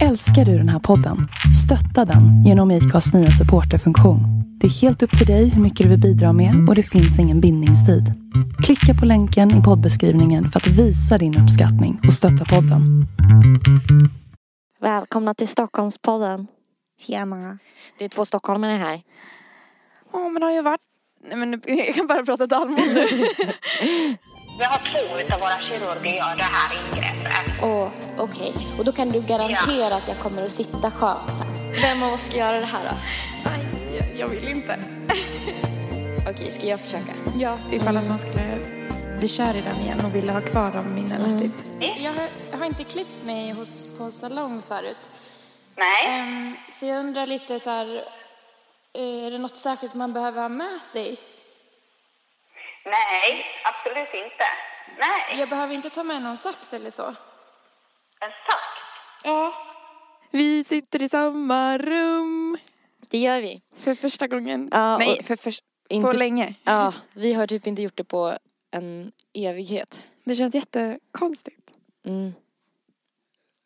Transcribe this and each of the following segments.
Älskar du den här podden? Stötta den genom IKAs nya supporterfunktion. Det är helt upp till dig hur mycket du vill bidra med och det finns ingen bindningstid. Klicka på länken i poddbeskrivningen för att visa din uppskattning och stötta podden. Välkomna till Stockholmspodden. Tjena. Det är två stockholmare här. Ja men det har ju varit, nej men nu- jag kan bara prata dalmål nu. Vi har två utav våra kirurger gör det här ingreppet. Åh, okej. Och då kan du garantera att jag kommer att sitta skönt sen? Vem av oss ska göra det här då? Nej, jag, jag vill inte. Okej, ska jag försöka? Ja, ifall att man skulle bli kär i den igen och ville ha kvar de minnena typ. Jag har, jag har inte klippt mig hos, på salong förut. Nej, Ehm, så jag undrar lite så här, eh, är det något särskilt man behöver ha med sig? Nej, absolut inte. Nej, Jag behöver inte ta med någon sax eller så. en sax. Ja. Vi sitter i samma rum Det gör vi. för första gången. Ja, nej, för först, inte- på länge. Ja, vi har typ inte gjort det på en evighet. Det känns jättekonstigt. Mm.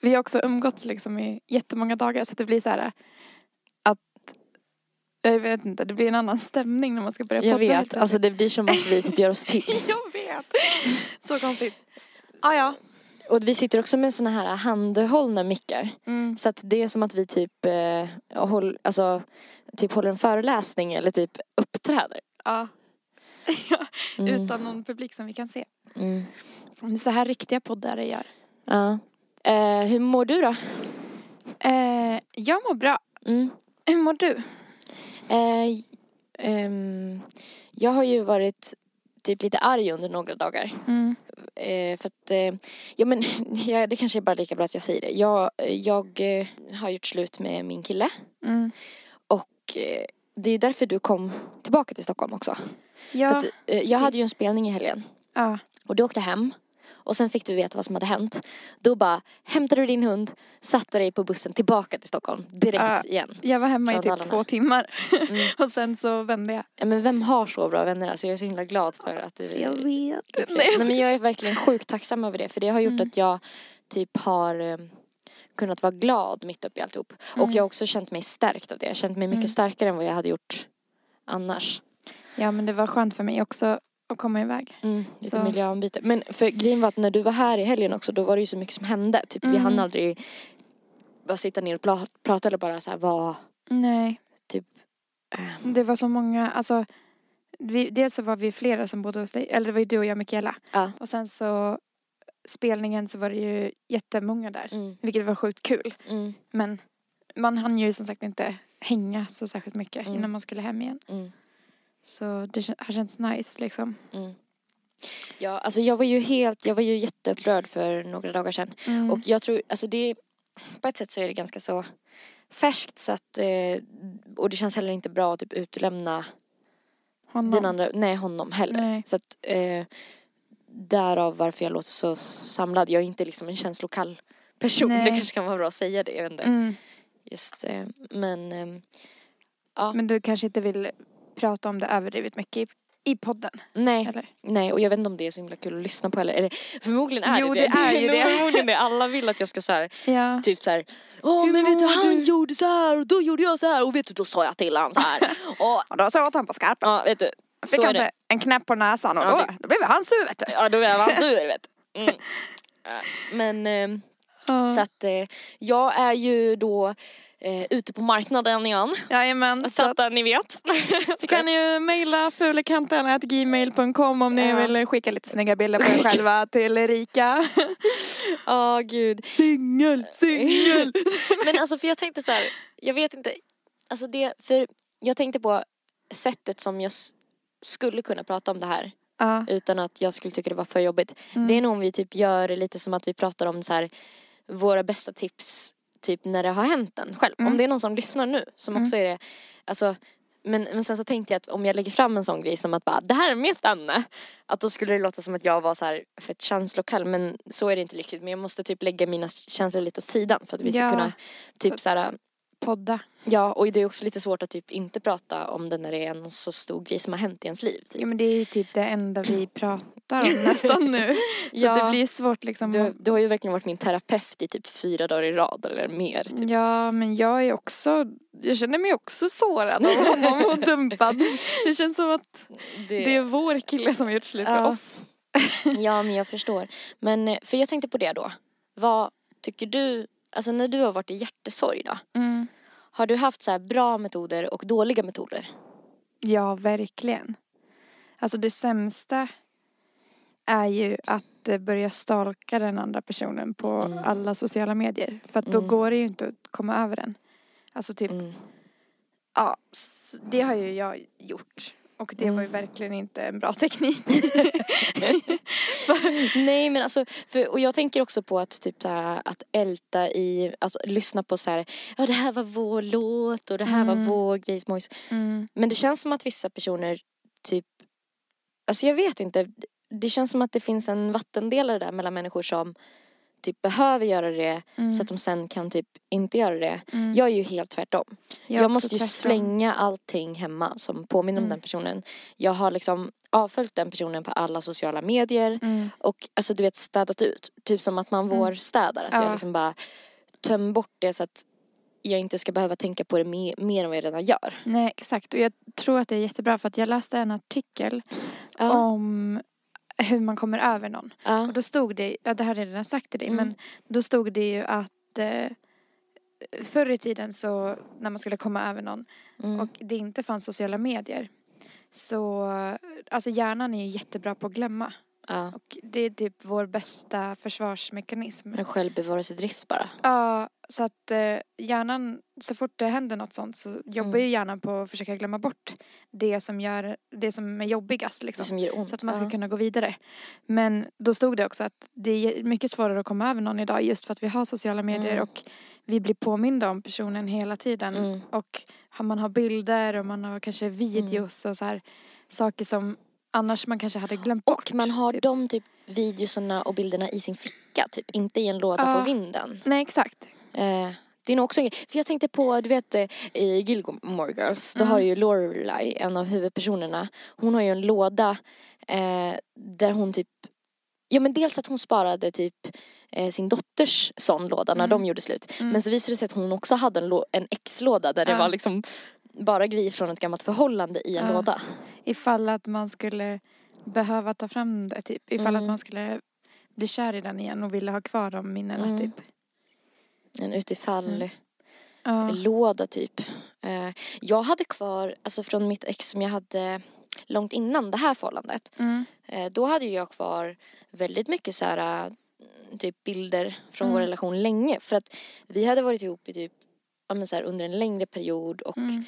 Vi har också umgåtts liksom i jättemånga dagar så att det blir så här att jag vet inte, det blir en annan stämning när man ska börja Jag vet, alltså det blir som att vi typ gör oss till. Jag vet. Så konstigt. Ah, ja. Och vi sitter också med såna här handhållna mickar. Mm. Så att det är som att vi typ, eh, håll, alltså, typ håller en föreläsning eller typ uppträder. Ja. Mm. Utan någon publik som vi kan se. Mm. Det är så här riktiga poddare gör. Ja. Eh, hur mår du då? Eh, jag mår bra. Mm. Hur mår du? Eh, ehm, jag har ju varit typ lite arg under några dagar. Mm. Eh, för att, eh, ja men ja, det kanske är bara lika bra att jag säger det. Jag, jag eh, har gjort slut med min kille. Mm. Och eh, det är därför du kom tillbaka till Stockholm också. Ja. att, jag hade ju en spelning i helgen. ja. Och du åkte hem. Och sen fick du veta vad som hade hänt. Då bara hämtade du din hund, satte dig på bussen tillbaka till Stockholm direkt Ja. igen. Jag var hemma i typ två timmar. Mm. och sen så vände jag. Ja, men vem har så bra vänner? Alltså jag är så himla glad för att du Jag vet. Nej, Nej, men jag är verkligen sjukt tacksam över det för det har gjort Mm. att jag typ har eh, kunnat vara glad mitt uppe i alltihop. Och Mm. jag har också känt mig stärkt av det. Jag har känt mig mycket Mm. starkare än vad jag hade gjort annars. Ja men det var skönt för mig också att komma iväg. Mm, lite Så. miljöombyte. Men för grejen var att när du var här i helgen också då var det ju så mycket som hände. Typ vi Mm. hann aldrig bara sitta ner och pla- prata eller bara så här vad Nej. typ eh, Det var så många, alltså vi, dels så var vi flera som bodde hos dig, eller det var ju du och jag Mikaela. Ja. Och sen så spelningen så var det ju jättemånga där. mm, Vilket var sjukt kul. mm, Men man hann ju som sagt inte hänga så särskilt mycket Mm. innan man skulle hem igen. Så det har känts nice liksom. Mm. Ja, alltså jag var ju helt, jag var ju jätteupprörd för några dagar sedan. Mm. Och jag tror, alltså det, på ett sätt så är det ganska så färskt så att, eh, och det känns heller inte bra att typ utlämna Honom. den andra, nej honom heller. Nej. Så att, eh, därav varför jag låter så samlad. Jag är inte liksom en känslokall person, Nej. det kanske kan vara bra att säga det, jag vet inte. Mm. Just, eh, men, eh, ja, Men du kanske inte vill prata om det överdrivet mycket i, podden? nej. Eller? Nej, och jag vet inte om det är så himla kul att lyssna på heller. Eller förmodligen är Jo, det det är ju det. Förmodligen det. Alla vill att jag ska så här, Ja. typ så här. Åh men vet du han du?" gjorde så här och då gjorde jag så här och vet du då sa jag till han så här. och Och då så åt han på skarpen. ja vet du. Fick han det. sig en knäpp på näsan och Ja, då, då blev han sur vet du. Ja då blev han sur vet du. Mm. Men eh, så att eh, jag är ju då eh, ute på marknaden igen. Jajamän. Så Så att, att ni vet. så kan ni ju mejla fulekanten.gmail.com om ni Ja. vill skicka lite snygga bilder på er själva till Erika. Åh gud. Singel, singel. Men alltså för jag tänkte så här, jag vet inte, alltså det, för jag tänkte på sättet som jag skulle kunna prata om det här Ja. utan att jag skulle tycka det var för jobbigt. Mm. Det är nog om vi typ gör lite som att vi pratar om så här våra bästa tips typ när det har hänt en själv. Mm. Om det är någon som lyssnar nu som också är det, alltså men, men sen så tänkte jag att om jag lägger fram en sån grej som att bara det här är mitt ämne. Att då skulle det låta som att jag var så här fett känslokall men så är det inte riktigt. Men jag måste typ lägga mina känslor lite åt sidan för att vi ska Ja. kunna typ så här podda. Ja, och det är också lite svårt att typ inte prata om det när det är en så stor grej som har hänt i ens liv. Typ. Ja men det är ju typ det enda vi pratar om nästan nu. Så Ja. det blir svårt liksom. Du, du har ju verkligen varit min terapeut i typ fyra dagar i rad eller mer. Typ. Ja men jag är också, jag känner mig också sårad av honom och dumpad. Det känns som att det är vår kille som har gjort slut med Ja. oss. Ja, men jag förstår. Men för jag tänkte på det då. Vad tycker du, alltså när du har varit i hjärtesorg då. Mm. Har du haft så här bra metoder och dåliga metoder? Ja, verkligen. Alltså det sämsta är ju att eh, börja stalka den andra personen på Mm. alla sociala medier. För att då Mm. går det ju inte att komma över den. Alltså typ, Mm. ja, det har ju jag gjort. Och det var ju Mm. verkligen inte en bra teknik. Nej men alltså, för, och jag tänker också på att typ så här, att älta i, att lyssna på så här, ja det här var vår låt och det här var Mm. vår grejsmojs. Mm. Men det känns som att vissa personer typ, alltså jag vet inte, det känns som att det finns en vattendelare där mellan människor som typ behöver göra det Mm. så att de sen kan typ inte göra det. Mm. Jag är ju helt tvärtom. är Jag, också måste ju tvärtom. slänga allting hemma som påminner om Mm. den personen. Jag har liksom avföljt den personen på alla sociala medier. Mm. Och alltså du vet städat ut. Typ som att man Mm. vårstädar. Att Ja. jag liksom bara tömmer bort det så att jag inte ska behöva tänka på det mer, mer än vad jag redan gör. Nej, exakt. Och jag tror att det är jättebra för att jag läste en artikel Ja. om hur man kommer över någon. Ja. Och då stod det, ja det har jag redan sagt till dig, Mm. men då stod det ju att eh, förr i tiden så när man skulle komma över någon Mm. och det inte fanns sociala medier så, alltså hjärnan är ju jättebra på att glömma. Ja. Och det är typ vår bästa försvarsmekanism. En självbevarelsedrift bara. Ja, så att eh, hjärnan, så fort det händer något sånt så jobbar Mm. ju hjärnan på att försöka glömma bort det som gör, det som är jobbigast liksom. Det som gör ont. Så att man ska ja. kunna gå vidare. Men då stod det också att det är mycket svårare att komma över någon idag just för att vi har sociala medier Mm. och vi blir påminda om personen hela tiden. Mm. Och man har bilder och man har kanske videos och så här saker som annars man kanske hade glömt bort. Och man har typ. de typ videosarna och bilderna i sin ficka typ. Inte i en låda Ja. på vinden. Nej exakt. Eh, det är nog också en. För jag tänkte på, du vet eh, i Gilmore Girls, då Mm. har ju Lorelai, en av huvudpersonerna, hon har ju en låda eh, där hon typ, ja men dels att hon sparade typ sin dotters sån låda när Mm. de gjorde slut. Mm. Men så visade det sig att hon också hade en, en ex-låda där det var liksom bara grejer från ett gammalt förhållande i en Ja. låda. Ifall att man skulle behöva ta fram det typ. Ifall Mm. att man skulle bli kär i den igen och ville ha kvar de minnena Mm. typ. En utifall Mm. Ja. låda typ. Eh, jag hade kvar, alltså från mitt ex som jag hade långt innan det här förhållandet. Mm. Eh, då hade jag kvar väldigt mycket så här, typ bilder från vår Mm. relation länge. För att vi hade varit ihop i typ, ja men så här, under en längre period och Mm.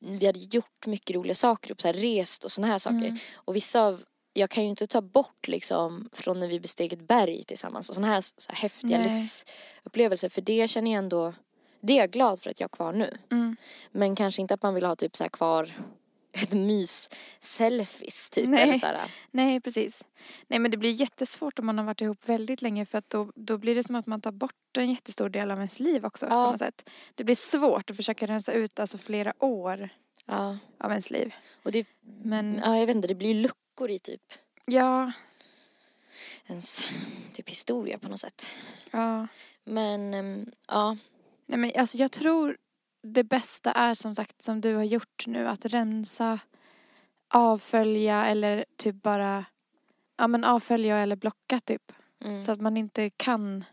vi hade gjort mycket roliga saker, typ så här, rest och såna här saker. Mm. Och vissa av, jag kan ju inte ta bort liksom från när vi besteg ett berg tillsammans och såna här, så här häftiga Nej. livsupplevelser. För det känner jag ändå, det är jag glad för att jag har kvar nu. Mm. Men kanske inte att man vill ha typ så här kvar ett mys selfies typ. Nej. Eller så här, Nej precis. Nej men det blir jättesvårt om man har varit ihop väldigt länge för att då, då blir det som att man tar bort en jättestor del av ens liv också Ja. på något sätt. Det blir svårt att försöka rensa ut alltså flera år ja. av ens liv. Och det, Men ja jag vet inte, det blir luckor i typ ja, ens typ historia på något sätt. ja. Men ehm, ja, Nej men alltså jag tror det bästa är som sagt som du har gjort nu att rensa, avfölja eller typ bara ja men avfölja eller blocka typ. mm, Så att man inte kan.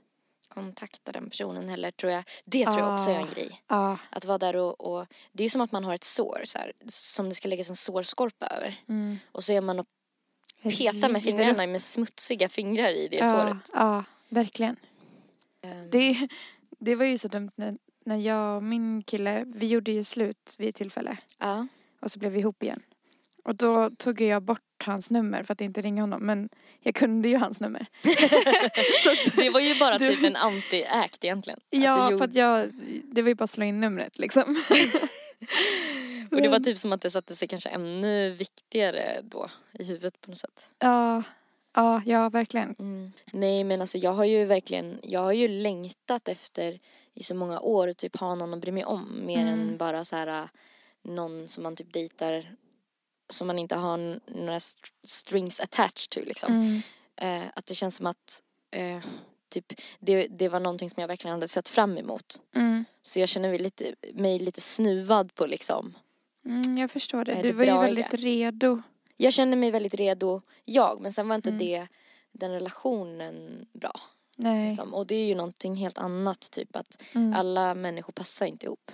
kontakta den personen heller tror jag. Det tror jag också är en Ah. grej. Ja. Att vara där och, och det är som att man har ett sår så här, som det ska läggas en sårskorpa över. Mm. Och så är man och petar med fingrarna med smutsiga fingrar i det ja, såret. Ja, verkligen. Ehm, Det, det var ju så dumt när, när jag och min kille, vi gjorde ju slut vid ett tillfälle. ja. Och så blev vi ihop igen. Och då tog jag bort hans nummer för att inte ringa honom. Men jag kunde ju hans nummer. Det var ju bara typ en anti-act egentligen. Ja, du för att jag, det var ju bara att slå in numret liksom. Och det var typ som att det satte sig kanske ännu viktigare då i huvudet på något sätt. Ja, Ja, ja verkligen. Mm. Nej men alltså jag har ju verkligen, jag har ju längtat efter i så många år typ ha någon att bry mig om mer Mm. än bara så här äh, någon som man typ dejtar som man inte har några st- strings attached to liksom. Mm. Eh, att det känns som att eh, typ det, det var någonting som jag verkligen hade sett fram emot. Mm. Så jag känner mig lite, mig lite snuvad på liksom. Mm, jag förstår det. Du det var ju väldigt redo. Jag känner mig väldigt redo, jag, men sen var inte Mm. det den relationen bra. Nej. Liksom. Och det är ju någonting helt annat, typ att Mm. alla människor passar inte ihop.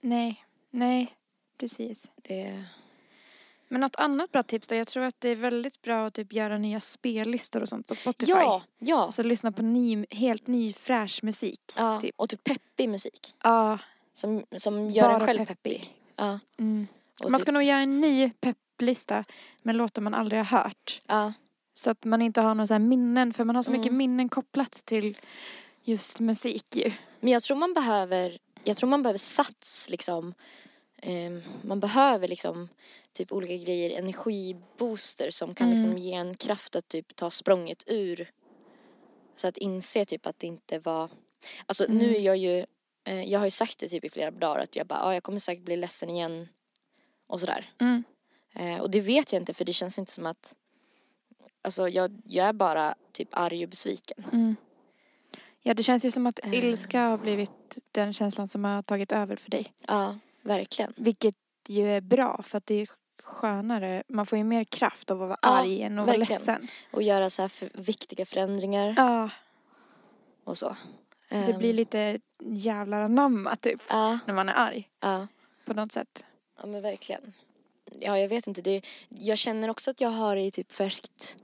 Nej. Nej. Precis. Det... Men något annat bra tips då? Jag tror att det är väldigt bra att typ göra nya spellistor och sånt på Spotify. Ja, ja. Alltså lyssna på ny, helt ny fräsch musik. ja. Typ. Och typ peppig musik. Ja. Som, som gör en Bara själv peppig. peppig. Ja. Mm. Man typ, ska nog göra en ny pepplista med låtar man aldrig har hört. ja. Så att man inte har några så här minnen, för man har så mycket Mm. minnen kopplat till just musik ju. Men jag tror man behöver, jag tror man behöver sats liksom. Ehm, man behöver liksom typ olika grejer, energibooster som kan Mm. liksom ge en kraft att typ ta språnget ur. Så att inse typ att det inte var, alltså Mm. nu är jag ju, eh, jag har ju sagt det typ i flera dagar att jag bara, ja jag kommer säkert bli ledsen igen och sådär. Mm. Eh, och det vet jag inte för det känns inte som att, alltså jag, jag är bara typ arg och besviken. Mm. Ja, det känns ju som att Eh. ilska har blivit den känslan som har tagit över för dig. Ja, verkligen. Vilket ju är bra för att det är skönare. Man får ju mer kraft av att vara Ja, arg än att vara verkligen. ledsen. Och göra så här för, viktiga förändringar Ja, och så. det Ehm, blir lite jävlar anamma typ. Ja, När man är arg ja, på något sätt. ja men verkligen. Ja, jag vet inte. Det, jag känner också att jag har i typ färskt...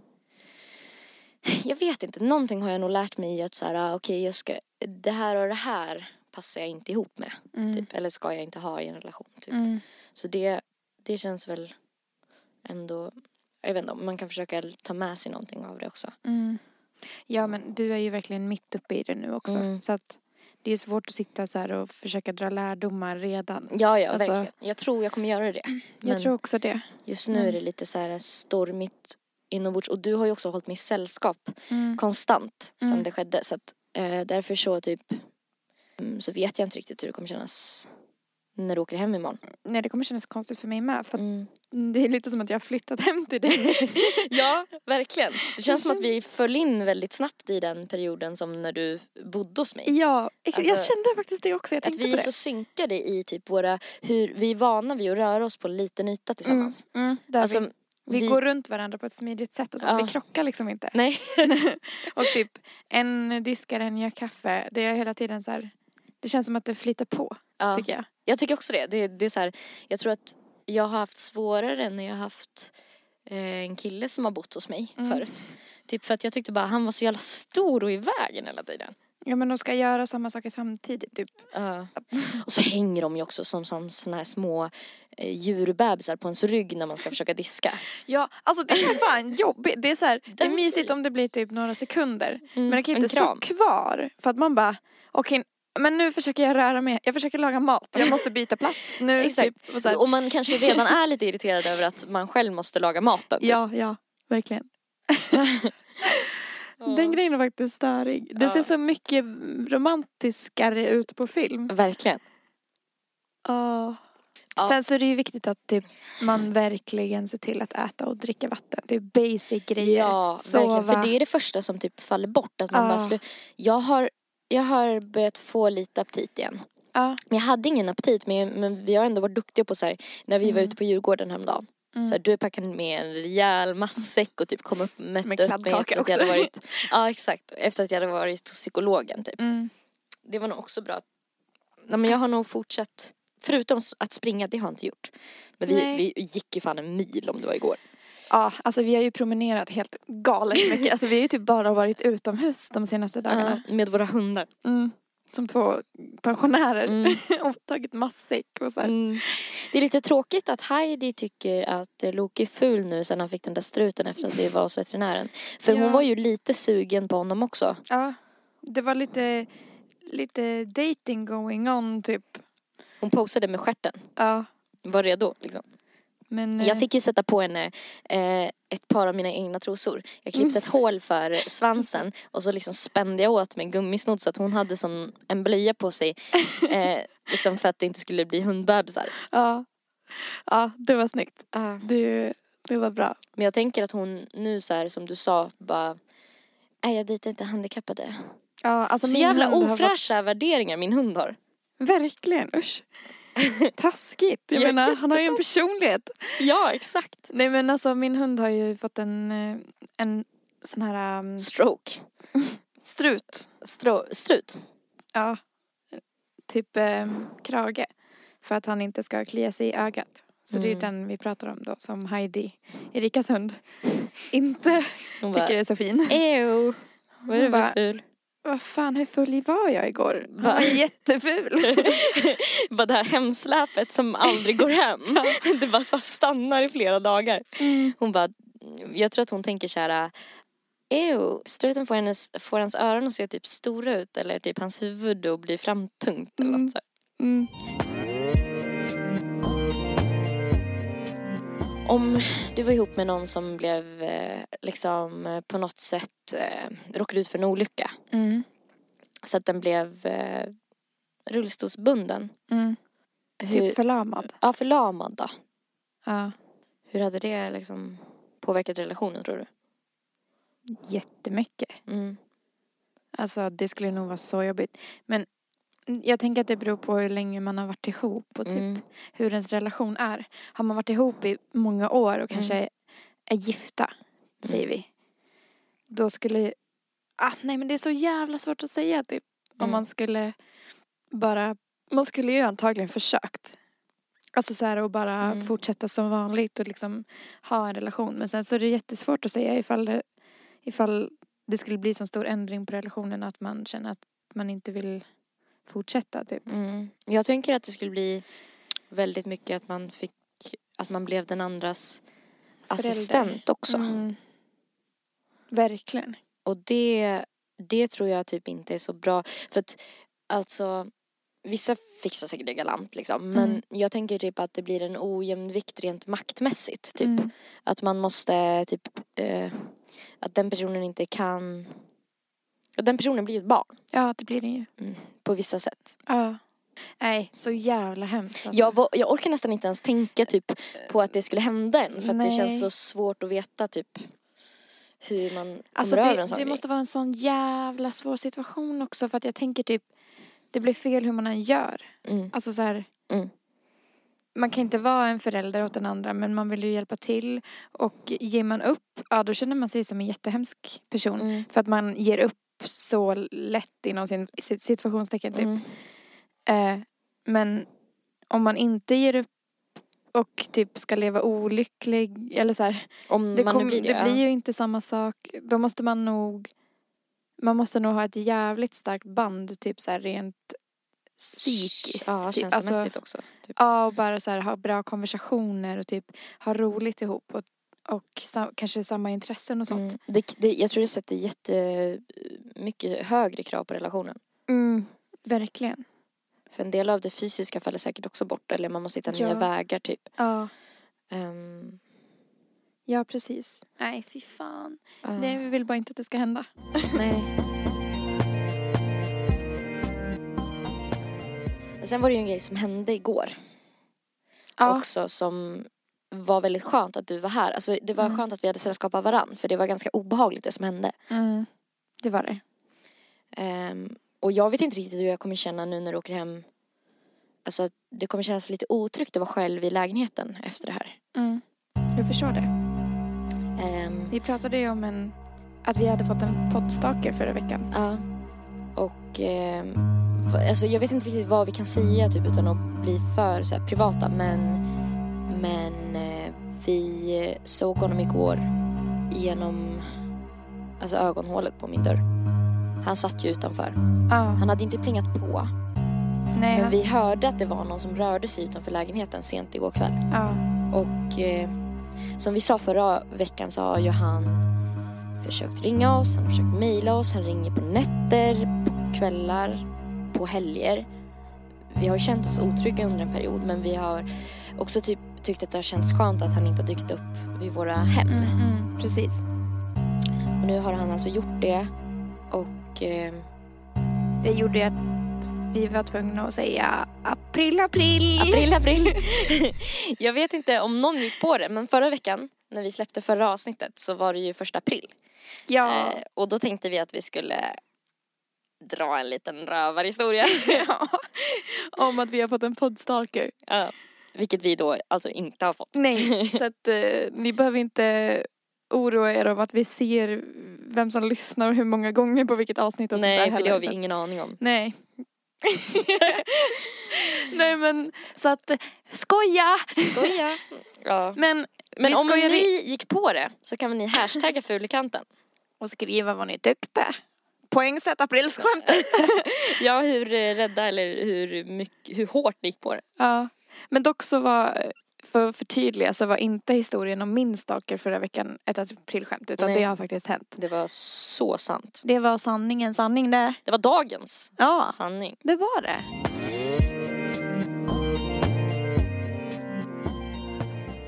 Jag vet inte, någonting har jag nog lärt mig i att så här, ah, okej, jag ska... Det här och det här passar jag inte ihop med. Mm. Typ, eller ska jag inte ha i en relation. Typ. Mm. Så det, det känns väl ändå... Jag vet inte om man kan försöka ta med sig någonting av det också. Mm. Ja men du är ju verkligen mitt uppe i det nu också. Mm. Så att det är svårt att sitta så här och försöka dra lärdomar redan. Ja, ja, Alltså- verkligen. Jag tror jag kommer göra det. Jag tror också det. Just nu Mm. är det lite så här stormigt inombords och du har ju också hållit mig sällskap Mm. konstant Mm. sen det skedde så att eh, därför så typ mm, så vet jag inte riktigt hur det kommer kännas när du åker hem imorgon. Nej det kommer kännas konstigt för mig med. För att Mm. det är lite som att jag har flyttat hem till dig. Ja, verkligen. Det känns som att vi föll in väldigt snabbt i den perioden som när du bodde hos mig. ja, ex- jag Alltså, kände faktiskt det också. Jag Att tänkte vi på är så synkade i typ våra, hur vi är vana vid att röra oss på en liten yta tillsammans. Mm, mm, Alltså, vi, vi, vi- går runt varandra på ett smidigt sätt och så. Ja. Vi krockar liksom inte. Nej. och typ en diskar, en gör kaffe. Det är hela tiden så här. Det känns som att det flyter på, Ja. tycker jag. Jag tycker också det. det, det är så här, jag tror att jag har haft svårare när jag har haft eh, en kille som har bott hos mig Mm. förut. Typ för att jag tyckte bara han var så jävla stor och i vägen hela tiden. Ja men de ska göra samma saker samtidigt typ. Ja. Och så hänger de ju också som, som såna här små eh, djurbebisar på ens rygg när man ska försöka diska. Ja, alltså det är fan jobbigt. Det är så här, det är mysigt om det blir typ några sekunder. Mm, Men det kan ju inte stå kvar. För att man bara, okej, men nu försöker jag röra mig. Jag försöker laga mat. Jag måste byta plats nu. Exakt. Typ, och. Och man kanske redan är lite irriterad över att man själv måste laga maten. typ. Ja, ja, verkligen. Den grejen är faktiskt störig. Det ser så mycket romantiskare ut på film. Verkligen. Ja. Ja. Sen så är det ju viktigt att typ, man verkligen ser till att äta och dricka vatten. Det är basic grejer. Ja, Sova. verkligen. För det är det första som typ faller bort. Att man Ja. bara slu- jag, har, jag har börjat få lite aptit igen. Ja. Jag hade ingen aptit men, men vi har ändå varit duktiga på så här, när vi var Mm. ute på Djurgården häromdagen. Mm. Så här, du packade med en rejäl matsäck och typ kom upp mätt Med upp kladdkaka efter att jag hade varit, Ja exakt, efter att jag hade varit hos psykologen typ. Mm. Det var nog också bra. Nej, men jag har nog fortsatt, förutom att springa, det har jag inte gjort. Men vi, Nej. vi gick ju fan en mil om det var igår. Ja, alltså vi har ju promenerat helt galet mycket. Alltså vi har ju typ bara varit utomhus de senaste dagarna. Ja, med våra hundar. Mm. Som två pensionärer. Mm. och tagit matsäck och så. Mm. Det är lite tråkigt att Heidi tycker att Loke är ful nu sen han fick den där struten efter att vi var hos veterinären. För Ja. hon var ju lite sugen på honom också. Ja, det var lite, lite dating going on typ. Hon posade med stjärten. Ja, Var redo liksom. Men, eh, Jag fick ju sätta på henne eh, ett par av mina egna trosor. Jag klippte ett hål för svansen och så liksom spände jag åt med en gummisnodd så att hon hade som en blöja på sig. Eh, liksom för att det inte skulle bli hundbebisar. Ja. Ja, det var snyggt. Ja. Du, det var bra. Men jag tänker att hon nu så här som du sa bara Nej jag dejtar inte handikappade. Ja, alltså så jävla ofräscha värderingar min hund har. Verkligen, usch. Taskigt. Jag Ja, menar, han har ju en personlighet. Ja exakt. Nej men alltså min hund har ju fått en, eh, en sån här um, Stroke. strut. Stro- strut. Ja. Typ eh, krage. För att han inte ska klia sig i ögat. Så det är Mm. den vi pratar om då som Heidi, Erikas hund, inte Hon tycker bara, är så fin. Ew. Vad är det bara, för ful? Vad fan hur full var jag igår? Han Va? var jätteful. bara det här hemsläpet som aldrig går hem. Det bara så stannar i flera dagar. Mm. Hon bara, jag tror att hon tänker så här. Ew, struten får, hennes, får hans öron att se typ stora ut eller typ hans huvud och bli framtungt eller Mm. något så Om du var ihop med någon som blev eh, liksom eh, på något sätt eh, råkade ut för en olycka Mm. så att den blev rullstolsbunden. Mm. Hur, Typ förlamad. ja, förlamad då. Ja. Hur hade det liksom påverkat relationen tror du? Jättemycket. Mm. Alltså det skulle nog vara så jobbigt. Men jag tänker att det beror på hur länge man har varit ihop och typ Mm. hur ens relation är. Har man varit ihop i många år och kanske Mm. är gifta, säger vi. Då skulle, ah, nej men det är så jävla svårt att säga typ. Om Mm. man skulle bara, man skulle ju antagligen försökt. Alltså så här och bara Mm. fortsätta som vanligt och liksom ha en relation. Men sen så är det jättesvårt att säga ifall det, ifall det skulle bli så stor ändring på relationen att man känner att man inte vill fortsätta typ. Mm. Jag tänker att det skulle bli väldigt mycket att man fick, att man blev den andras assistent också. Mm. Verkligen. Och det, det tror jag typ inte är så bra. För att alltså Vissa fixar säkert det galant liksom. Men Mm. jag tänker typ att det blir en ojämn vikt rent maktmässigt. Typ. Mm. Att man måste typ eh, Att den personen inte kan och Den personen blir ett barn Ja, det blir det ju. på vissa sätt. Ja. Nej, så jävla hemskt alltså. Jag, var- jag orkar nästan inte ens tänka typ på att det skulle hända än. För att det Nej. känns så svårt att veta typ hur man kommer Alltså över det, en sån det grej. måste vara en sån jävla svår situation också för att jag tänker typ det blir fel hur man än gör. Mm. Alltså så här. Mm. Man kan inte vara en förälder åt den andra men man vill ju hjälpa till och ger man upp, ja då känner man sig som en jättehemsk person. Mm. För att man ger upp så lätt inom sin situationstecken typ. Mm. Eh, men om man inte ger upp och typ ska leva olycklig eller så här, Om det, man kom, blir det. blir ju inte samma sak. Då måste man nog man måste nog ha ett jävligt starkt band typ så här rent psykiskt. Ja, typ. känslomässigt också. Typ. Ja, och bara så här ha bra konversationer och typ ha roligt ihop och, och sa, kanske samma intressen och sånt. Mm. Det, det, jag tror det sätter jättemycket högre krav på relationen. Mm, verkligen. För en del av det fysiska faller säkert också bort. Eller man måste hitta Ja. nya vägar typ. Ja, Ehm, ja precis. Nej, fy fan. ja. Nej, vi vill bara inte att det ska hända. Nej. Sen var det ju en grej som hände igår Ja, också som var väldigt skönt att du var här. Alltså det var Mm. skönt att vi hade sällskap av varann för det var ganska obehagligt det som hände. mm, det var det. Ehm, och jag vet inte riktigt hur jag kommer känna nu när du åker hem. Alltså det kommer kännas lite otryggt att vara själv i lägenheten efter det här. Mm. Jag förstår det. Ehm, Vi pratade ju om en, att vi hade fått en poddstaker förra veckan. Ja. Och ehm, va- alltså jag vet inte riktigt vad vi kan säga typ utan att bli för så här, privata men men eh, vi såg honom igår genom alltså ögonhålet på min dörr. Han satt ju utanför. Ja, Han hade inte plingat på nej, men han, vi hörde att det var någon som rörde sig utanför lägenheten sent igår kväll. ja, Och eh, som vi sa förra veckan så har ju han försökt ringa oss, han har försökt mejla oss, han ringer på nätter, på kvällar, på helger. Vi har känt oss otrygga under en period men vi har också typ tyckt att det har känts skönt att han inte har dykt upp vid våra hem. Mm, mm, precis. Och nu har han alltså gjort det och eh, Det gjorde ju att vi var tvungna att säga april, april. april, april. Jag vet inte om någon gick på det men förra veckan när vi släppte förra avsnittet så var det ju första april. Ja. Eh, och då tänkte vi att vi skulle dra en liten rövarhistoria. ja. Om att vi har fått en poddstalker. ja. Vilket vi då alltså inte har fått. Nej, så att eh, ni behöver inte oroa er om att vi ser vem som lyssnar och hur många gånger på vilket avsnitt och sånt där Nej, för det har vi ingen aning om. Nej. Nej men så att skoja! Skoja. Ja. Men, Men om skojar ni gick på det så kan väl ni hashtagga fulikanten. och skriva vad ni tyckte. Poängsätt aprilskämtet. Ja, hur rädda eller hur, mycket, hur hårt ni gick på det. ja. Men dock så var, för att förtydliga så var inte historien om min stalker förra veckan ett aprilskämt utan Nej. det har faktiskt hänt. Det var så sant. Det var sanningen, sanning det. Det var dagens Ja, sanning. det var det.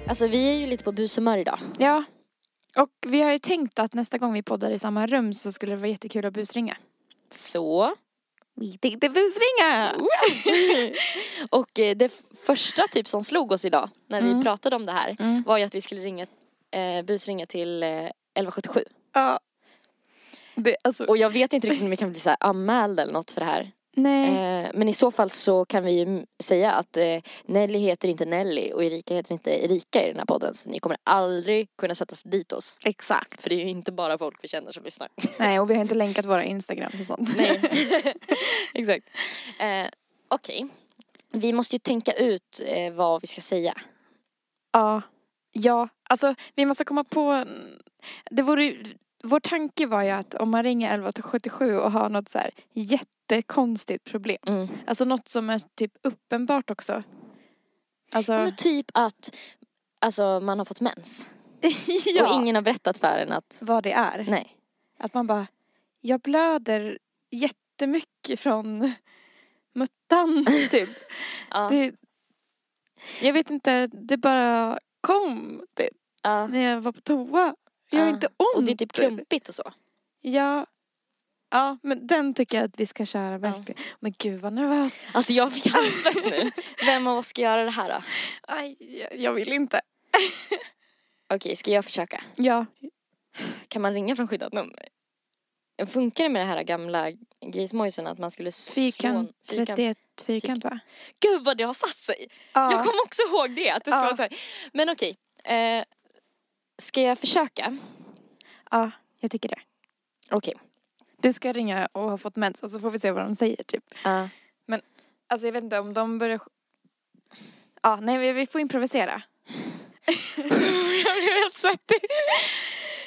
Alltså vi är ju lite på bushumör idag. Ja. Och vi har ju tänkt att nästa gång vi poddar i samma rum så skulle det vara jättekul att busringa. Så. Vi tänkte busringa! Och eh, det första typ som slog oss idag när vi Mm. pratade om det här Mm. var ju att vi skulle ringa, eh, busringa till eh, 1177. Ja. Det, alltså, Och jag vet inte riktigt om vi kan bli så här anmälda eller något för det här. Nej. Eh, men i så fall så kan vi ju säga att eh, Nelly heter inte Nelly och Erika heter inte Erika i den här podden. Så ni kommer aldrig kunna sätta dit oss. Exakt. För det är ju inte bara folk vi känner som lyssnar. Nej, och vi har inte länkat våra Instagrams och sånt. Nej. Exakt. Eh, Okej. Vi måste ju tänka ut eh, vad vi ska säga. Ja. Ja, alltså vi måste komma på... Det vore, vår tanke var ju att om man ringer 1177 och har något så här jättekonstigt problem. Mm. Alltså något som är typ uppenbart också. Alltså, Men typ att alltså, man har fått mens. ja, Och ingen har berättat för en att vad det är. nej. Att man bara, jag blöder jättemycket från muttan typ. Ja. Det, jag vet inte, det bara kom typ, ja. när jag var på toa. Jag har Ja. inte ont. Och det är typ klumpigt och så. Ja. Ja, men den tycker jag att vi ska köra verkligen. Men gud vad nervös. Alltså jag blir halvfett nu. Vem av oss ska göra det här då? Aj, jag- jag vill inte. Okej, ska jag försöka? Ja. Kan man ringa från skyddat nummer? Funkar det med det här gamla grismojsen att man skulle slå Fyrkant, 31 fyrkant va? Gud vad det har satt sig! Ja. Jag kommer också ihåg det, att det ska Ja. vara så här. Men okej, eh, ska jag försöka? ja, jag tycker det. Okej. Du ska ringa och ha fått mens och så får vi se vad de säger typ. Ja. Alltså jag vet inte om de börjar... Ja, nej vi- vi får improvisera. jag blev helt svettig.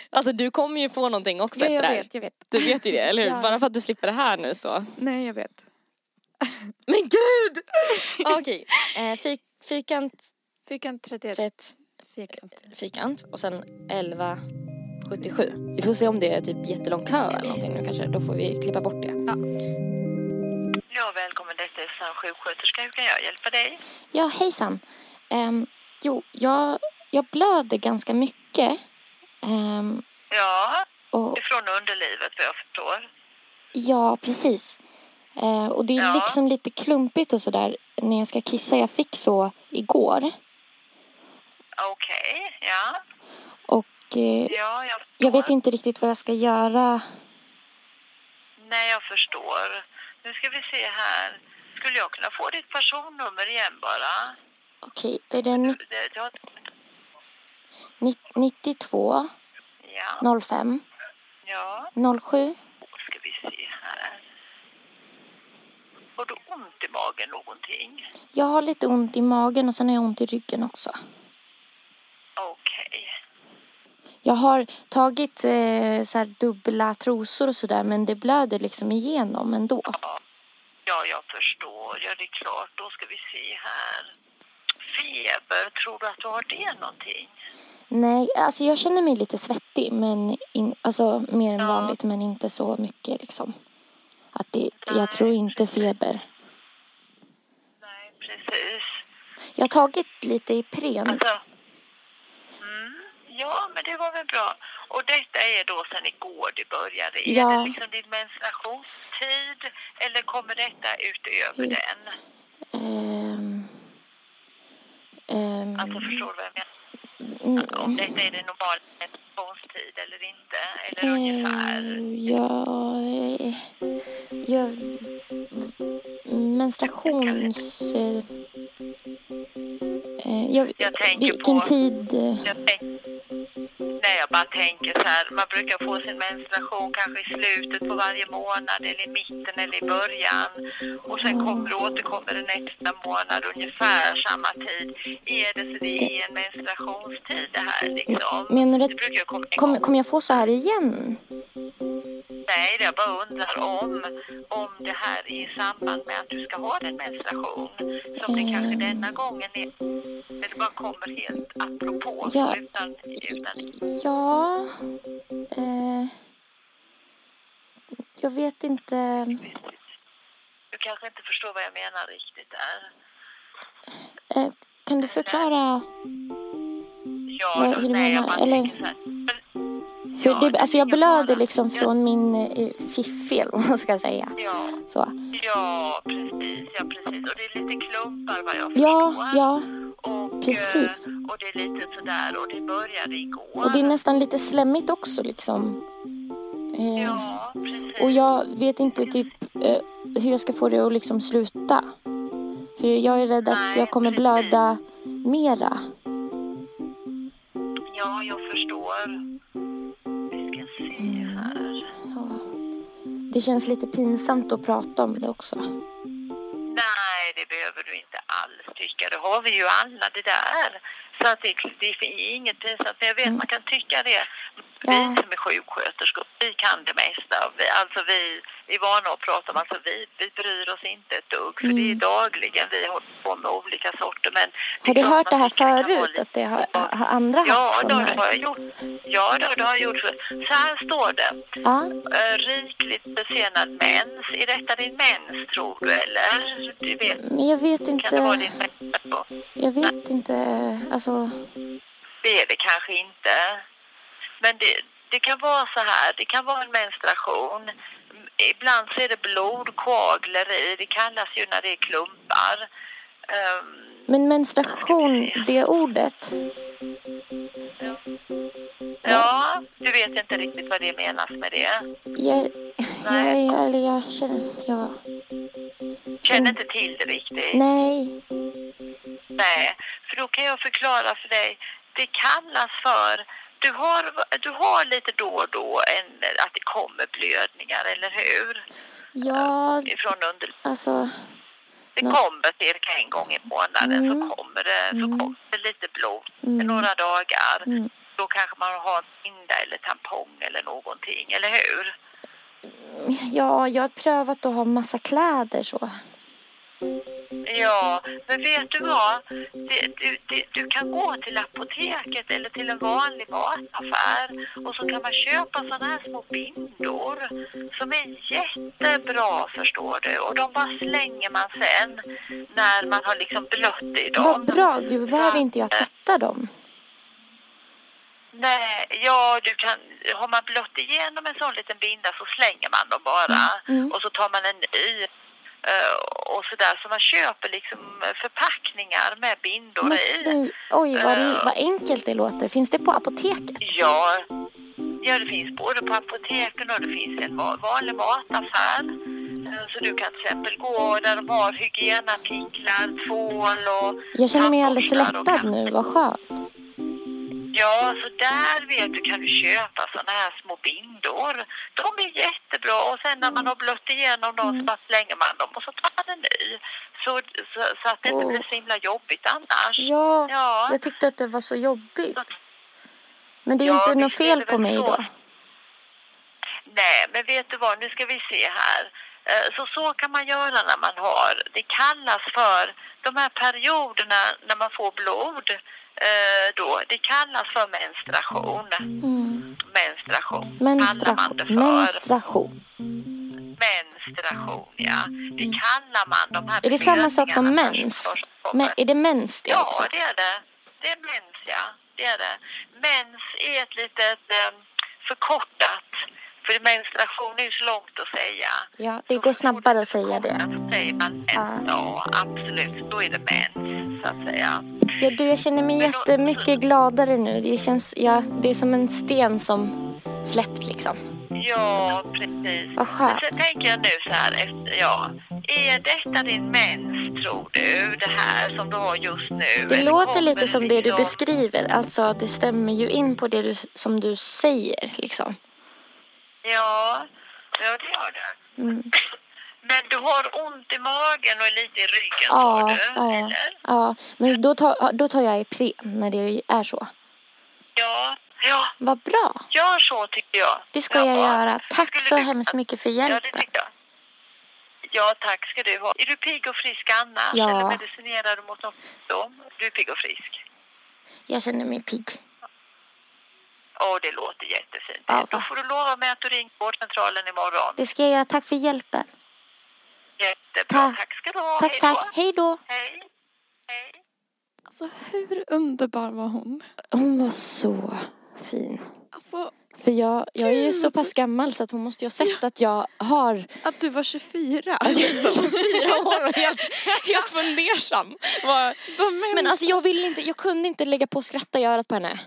Alltså du kommer ju få någonting också Ja, efter jag det här. vet, jag vet. Du vet ju det, eller hur? Ja. Bara för att du slipper det här nu så. Nej, jag vet. Men gud! Okej, eh, fik, fyrkant, Fyrkant 31 rätt, fyrkant. fyrkant och sen 11 77. Vi får se om det är typ jättelång kö eller någonting nu kanske. Då får vi klippa bort det. Ja, välkommen. Detta är Sann sjuksköterska. Hur kan jag hjälpa dig? Ja, hejsan. Um, jo, jag, jag blöder ganska mycket. Ehm, Ja, och, ifrån underlivet vad jag förstår. ja, precis. Eh, och det är Ja. liksom lite klumpigt och sådär när jag ska kissa. Jag fick så igår. Okej, ja. Och eh, Ja, jag jag vet inte riktigt vad jag ska göra. Nej, jag förstår. Nu ska vi se här. Skulle jag kunna få ditt personnummer igen bara? Okej, då är det Det, det har... ni- 92 Ja, 05 ja. 07. Ska vi se här. Har du ont i magen någonting? Jag har lite ont i magen och sen har jag ont i ryggen också. Okej. Jag har tagit eh, så här dubbla trosor och sådär men det blöder liksom igenom ändå. Ja, jag förstår. Ja, det är klart. Då ska vi se här. Feber, tror du att du har det någonting? Nej, alltså jag känner mig lite svettig men in, alltså mer än Ja. vanligt men inte så mycket liksom. Att det, jag tror inte feber. Nej, precis. Jag har tagit lite Ipren. Alltså, ja, men det var väl bra. Och detta är då sen igår det började. Ja. Är det liksom din menstruationstid eller kommer detta utöver Mm. den? Ehm, ehm, Alltså förstår du vad jag menar? mm, Om detta är din normala menstruationstid eller inte? Eller ungefär? eh, ja, eh, menstruations... Eh, jag, Jag tänker vilken på- tid... Jag tänk, nej, jag bara tänker så här. Man brukar få sin menstruation kanske i slutet på varje månad eller i mitten eller i början. Och sen kommer, återkommer det nästa månad ungefär samma tid. Är det så det är en menstruationstid det här liksom? Menar du att... brukar komma Kommer jag få så här igen? Nej, jag bara undrar om, om det här är i samband med att du ska ha din menstruation. Som det kanske denna gången är. Eller bara kommer helt apropå Ja. utan, utan Ja... Eh, jag vet inte... Du kanske inte förstår vad jag menar riktigt där. Eh, kan du förklara? Ja, Vad- hur du nej, jag menar? bara Eller- här. Men, ja, det, alltså jag blöder liksom från min eh, fiffel, om man ska säga. Ja, Så. ja, precis, ja precis. Och det är lite klumpar vad jag Ja, förstår. ja. och, precis. eh, Och det är lite sådär och det började igår. Och det är nästan lite slemmigt också liksom. Eh, Ja, precis. och jag vet inte typ eh, hur jag ska få det att liksom sluta. För jag är rädd att Nej, jag kommer precis. blöda mera. Ja, jag förstår. Det känns lite pinsamt att prata om det också. Nej, det behöver du inte alls tycka. Det har vi ju alla det där. Så att det, det är inget pinsamt. Men jag vet, man kan tycka det. Vi Mm. Ja. som är sjuksköterskor, vi kan det mesta. Vi, alltså vi, vi är vana att prata om, alltså vi, vi bryr oss inte ett dugg. För det är dagligen vi håller på med olika sorter. Men Mm. Har du hört det här förut? lite- Att det har, har andra Ja, haft då, det har jag gjort. Ja, då, det har jag gjort. Så här står det. Ja. Rikligt besenad mens. Är detta din mens, tror du, eller? Du vet, Men jag vet kan det vara inte. din mens? Jag vet inte. Alltså. Det är det kanske inte. Men det, det kan vara så här, det kan vara en menstruation. Ibland så är det blodkoagler i, det kallas ju när det är klumpar. Ehm, Men menstruation, det ordet. ja, du vet inte riktigt vad det menas med det. Jag, Nej. jag, eller jag känner, jag, Känner inte till det riktigt. nej. Nej, för då kan jag förklara för dig. Det kallas för, du har, du har lite då och då en, att det kommer blödningar, eller hur? Ja, Ifrån under, alltså, det Nå- kommer cirka en gång i månaden Mm. så kommer det, så Mm. kommer det lite blod Mm. några dagar. Mm. Då kanske man har en binda eller tampong eller någonting, eller hur? ja, jag har prövat att ha massa kläder så. Ja, men vet du vad? Det, du, det, du kan gå till apoteket eller till en vanlig mataffär och så kan man köpa sådana här små bindor som är jättebra förstår du och de bara slänger man sen när man har liksom blött i dem. Vad bra, du behöver inte jag tvätta dem. Nej, ja du kan, har man blött igenom en sån liten binda så slänger man dem bara Mm. och så tar man en ny och sådär. Så man köper liksom förpackningar med bindor Men i. oj vad, Eh. vad enkelt det låter. Finns det på apoteket? Ja, ja, det finns både på apoteken och det finns en va- vanlig mataffär. Eh, Så du kan till exempel gå där de har hygienartiklar, tvål och Jag känner mig alldeles lättad nu, vad skönt. Ja, så där vet du kan du köpa såna här små bindor. De är jättebra och sen när man har blött igenom dem Mm. så bara slänger man dem och så tar man en ny. Så, så, så att det inte Åh. blir så himla jobbigt annars. Ja, Ja. jag tyckte att det var så jobbigt. Men det är Ja, inte något fel på mig då. Nej, men vet du vad, nu ska vi se här. Eh, Så så kan man göra när man har, det kallas för, de här perioderna när man får blod, då, det kallas för menstruation. Mm. Menstruation Menstruation. för. Menstruation. menstruation, ja. Det kallar man de här Är det samma sak som mens? Men är det mens det Ja, också? det är det. Det är mens, ja. Det är det. Mens är ett litet eh, förkortat, för menstruation är ju så långt att säga. Ja, det går snabbare att säga det. Så säger man mens, Ja. ja absolut. Då är det mens, så att säga. Ja, du, jag känner mig jättemycket gladare nu. Det känns, ja, det är som en sten som släppt liksom. Ja, precis. Vad skönt. Men sen tänker jag nu så här efter, ja. Är detta din mens, tror du? Det här som du har just nu? Det låter lite som det du liksom- beskriver. Alltså, det stämmer ju in på det du, som du säger liksom. Ja, ja det gör det. Mm. Men du har ont i magen och lite i ryggen, Ja, du? ja, Eller? ja. Men då tar, då tar jag Ipren när det är så. Ja, ja. Vad bra. Gör så tycker jag. Det ska Ja, jag göra. Tack så du- hemskt mycket för Ja, det hjälpen. tycker jag. Ja, tack ska du ha. Är du pigg och frisk annars? Ja. Eller medicinerar du mot något sjukdom? Du är pigg och frisk? Jag känner mig pigg. Åh, det låter jättefint. Ja, Då får du lova mig att du ringer vårdcentralen imorgon. Det ska jag göra. Tack för hjälpen. Jättebra. Tack. Tack ska du ha. Tack, Hej då. tack. Hej då. Hej. Hej. Alltså hur underbar var hon? Hon var så fin. Alltså För jag, jag är ju så pass gammal så att hon måste ju ha sett att jag har att du var 24. Att jag är 24 år och helt, helt fundersam. Vad- Men alltså jag ville inte, jag kunde inte lägga på skratta i örat på henne.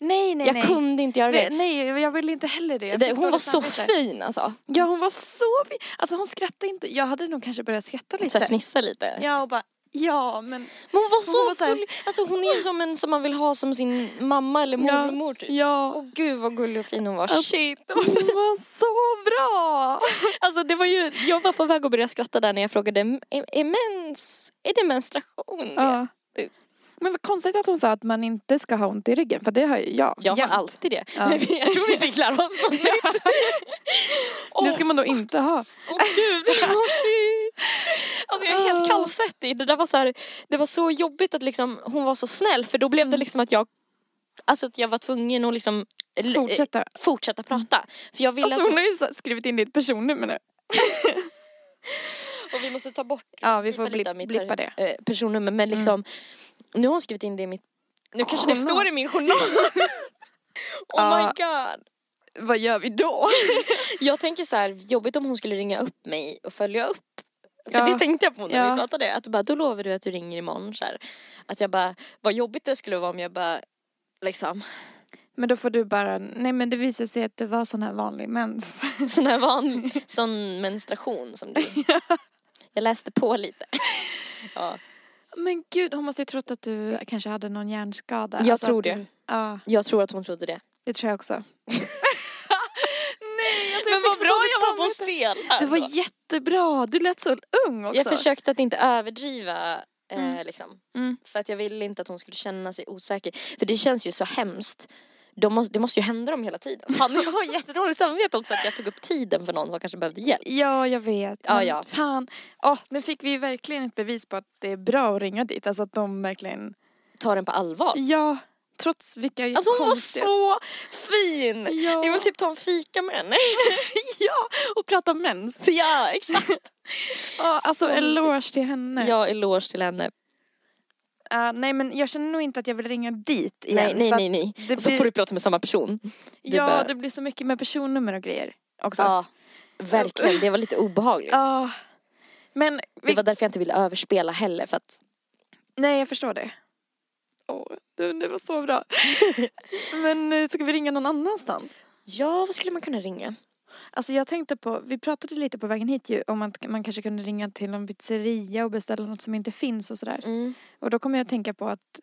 Nej, nej, Jag nej. kunde inte göra nej. det. Nej, jag ville inte heller det. Det hon var så fin alltså. Ja, hon var så fin. Alltså hon skrattade inte. Jag hade nog kanske börjat skratta Så lite. jag fnissade lite. Ja, och bara, ja, men Men hon var så, var så gullig. Alltså hon är som en som man vill ha som sin mamma eller Ja. mormor typ. ja. Åh gud vad gullig och fin hon var. Alltså, Shit. Hon var så bra! Alltså det var ju, jag var på väg att börja skratta där när jag frågade, är, är mens, är det menstruation? Ja. Men vad konstigt att hon sa att man inte ska ha ont i ryggen, för det har ju jag. Jag har jämt. alltid det. Ja. Men jag tror vi fick lära oss något nytt. Det ska man då inte ha. Åh gud, oh, shit. Alltså jag är helt Ah. kallsvettig. Det där var så här, det var så jobbigt att liksom, hon var så snäll för då blev det liksom att jag Alltså att jag var tvungen att liksom Fortsätta. eh, fortsätta prata. För jag ville Alltså att hon hon, har ju skrivit in ditt personnummer nu. Och vi måste ta bort Ja, vi får av mitt blippa det. Mm. eh, personnummer men liksom nu har hon skrivit in det i mitt Nu kanske det står i min journal. oh my god. Vad gör vi då? Jag tänker så här, jobbigt om hon skulle ringa upp mig och följa upp. För Ja. det tänkte jag på när Ja. vi pratade. Att du bara, då lovar du att du ringer imorgon. Så här. Att jag bara, vad jobbigt det skulle vara om jag bara, liksom, Men då får du bara, nej men det visar sig att det var sån här vanlig mens. sån här van, sån menstruation som du. Jag läste på lite. Ja, Men gud, hon måste ju trott att du kanske hade någon hjärnskada. Jag Alltså tror att du- det. Ja, jag tror att hon trodde det. det tror jag också. nej, alltså Men vad bra jag var på spel. här Du var jättebra, du lät så ung också. Jag försökte att inte överdriva. Eh, Mm. liksom. Mm. För att jag ville inte att hon skulle känna sig osäker. För det känns ju så hemskt. De måste, det måste ju hända dem hela tiden. Fan, jag har jättedåligt samvete också att jag tog upp tiden för någon som kanske behövde hjälp. Ja, jag vet. Ja, ja. Fan. Åh, nu fick vi verkligen ett bevis på att det är bra att ringa dit. Alltså att de verkligen... Ta den på allvar. Ja, trots vilka Alltså hon var konstiga... så fin! Ja. Jag vill typ ta en fika med henne. ja, och prata mens. ja, exakt. Ja, alltså Så eloge till henne. Ja, eloge till henne. Ja, nej, men jag känner nog inte att jag vill ringa dit igen. Nej, nej, nej, nej. Det Och så blir, får du prata med samma person. Det ja, bara- det blir så mycket med personnummer och grejer också. Ja, verkligen. Det var lite obehagligt. Ja. Men, Det vi, var därför jag inte ville överspela heller för att nej jag förstår det. Åh, det, det var så bra. men eh, ska vi ringa någon annanstans? Ja, vad skulle man kunna ringa? Alltså jag tänkte på, vi pratade lite på vägen hit ju om att man kanske kunde ringa till en pizzeria och beställa något som inte finns och sådär. Mm. Och då kommer jag att tänka på att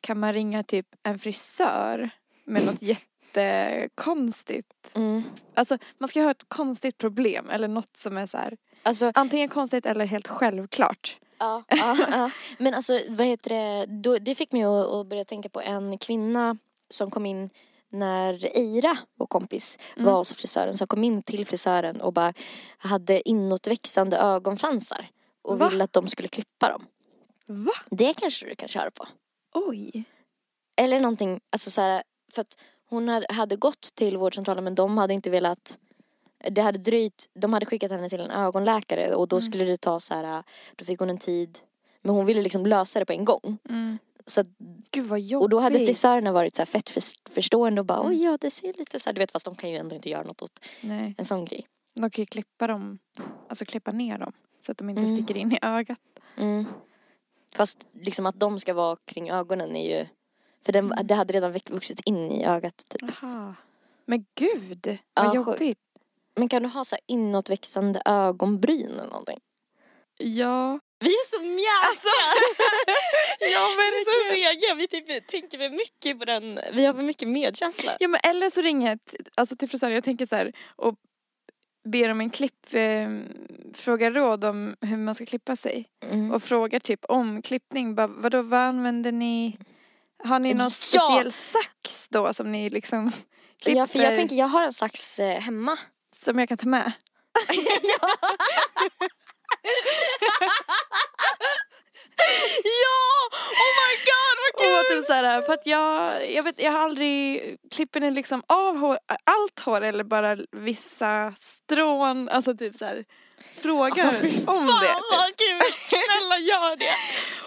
kan man ringa typ en frisör med något jättekonstigt. Mm. Alltså man ska ha ett konstigt problem eller något som är så här Alltså, antingen konstigt eller helt självklart. ja, ja, ja. Men alltså, vad heter det? Då, det fick mig att, att börja tänka på en kvinna som kom in när Eira, vår kompis, Mm. var hos frisören. Som kom in till frisören och bara hade inåtväxande ögonfransar. Och Va? ville att de skulle klippa dem. Va? Det kanske du kan köra på. Oj. Eller någonting, alltså så här, för att hon hade, gått till vårdcentralen men de hade inte velat det hade dröjt, de hade skickat henne till en ögonläkare och då Mm. skulle det ta så här, då fick hon en tid. Men hon ville liksom lösa det på en gång. Mm. Så att, Gud vad jobbigt. och då hade frisörerna varit så här fett för, förstående och bara Mm. oj ja det ser lite så här, du vet fast de kan ju ändå inte göra något åt Nej, en sån grej. de kan ju klippa dem, alltså klippa ner dem. Så att de inte Mm. sticker in i ögat. Mm. Fast liksom att de ska vara kring ögonen är ju, för den, Mm. det hade redan vuxit in i ögat typ. Jaha. Men gud, Ja, vad sjukt. jobbigt. Men kan du ha så här inåtväxande ögonbryn eller någonting? Ja. Vi är så mjäkiga! Alltså, ja Vi är så mega, vi typ, tänker väl mycket på den, vi har mycket medkänsla. Ja men eller så ringer jag alltså till frisören, jag tänker så här och ber om en klipp, eh, frågar råd om hur man ska klippa sig. Mm. Och frågar typ om klippning, bara, vadå vad använder ni? Har ni någon Ja! speciell sax då som ni liksom klipper? Ja för jag tänker, jag har en slags eh, hemma. Som jag kan ta med? ja! Oh my god vad Och typ så här, för att jag, jag vet, jag har aldrig klipper ni liksom av hår, allt hår eller bara vissa strån, alltså typ så här frågar Alltså, om det. Fan vad kul! Snälla gör det!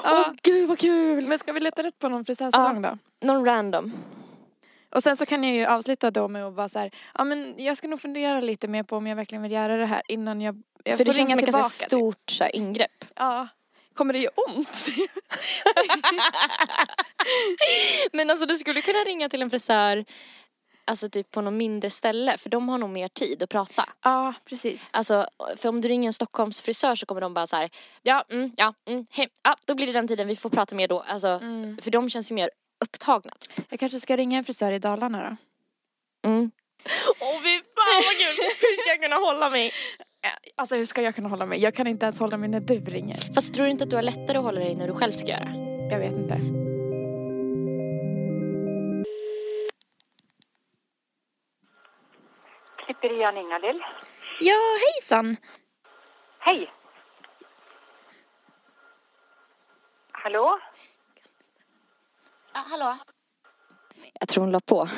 Åh Ja. gud vad kul! Men ska vi leta rätt på någon frisörsalong då? Någon random. Och sen så kan jag ju avsluta då med att vara så här, ja men jag ska nog fundera lite mer på om jag verkligen vill göra det här innan jag, jag För det får känns som ett ganska typ. stort så här, ingrepp. Ja. Kommer det göra ont? Men alltså du skulle kunna ringa till en frisör Alltså typ på något mindre ställe för de har nog mer tid att prata. ja, precis. Alltså för om du ringer en Stockholms frisör så kommer de bara så här, ja, mm, ja, mm, hej, ja, då blir det den tiden vi får prata mer då. Alltså, Mm. för de känns ju mer upptagna. typ. Jag kanske ska ringa en frisör i Dalarna då. Mm. Åh fy fan vad kul! Hur ska jag kunna hålla mig? Alltså hur ska jag kunna hålla mig? Jag kan inte ens hålla mig när du ringer. Fast tror du inte att du har lättare att hålla dig när du själv ska göra? Jag vet inte. Klipperian Ingalill. Ja, hejsan! Hej! Hallå? Hallå? Jag tror hon la på.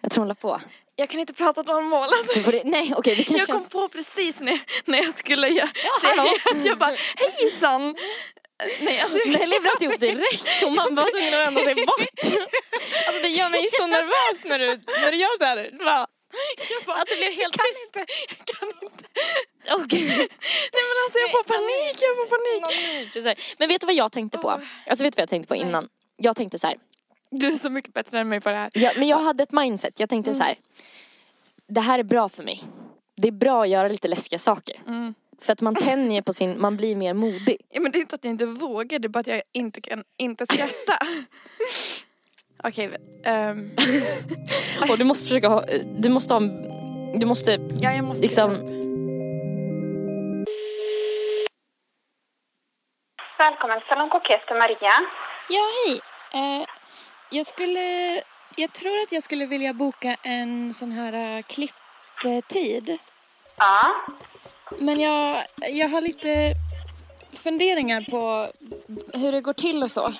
Jag tror hon la på. Jag kan inte prata normal alltså. Du får det, nej okej det Jag kom på precis när, när jag skulle göra hallå. att jag bara hejsan! Nej alltså jag Nelly bröt ihop direkt och man var tvungen att vända sig bort. Alltså det gör mig så nervös när du, när du gör så här. Bara, att det blev helt kan tyst. inte, jag kan inte. Okej. Nej men alltså jag får panik, jag får panik. Men vet du vad jag tänkte på? Alltså vet du vad jag tänkte på innan? Jag tänkte så här. Du är så mycket bättre än mig på det här. Ja, men jag hade ett mindset. Jag tänkte så här. Det här är bra för mig. Det är bra att göra lite läskiga saker. Mm. För att man tänjer på sin, man blir mer modig. Ja men det är inte att jag inte vågar, det är bara att jag inte kan inte skratta. Okej, ehm, Och du måste försöka ha, du måste ha, du måste ja jag måste liksom Välkommen till Salong Kokett, Maria. Ja, hej. Eh, jag skulle... Jag tror att jag skulle vilja boka en sån här uh, klipptid. Ja. Men jag, jag har lite funderingar på hur det går till och så.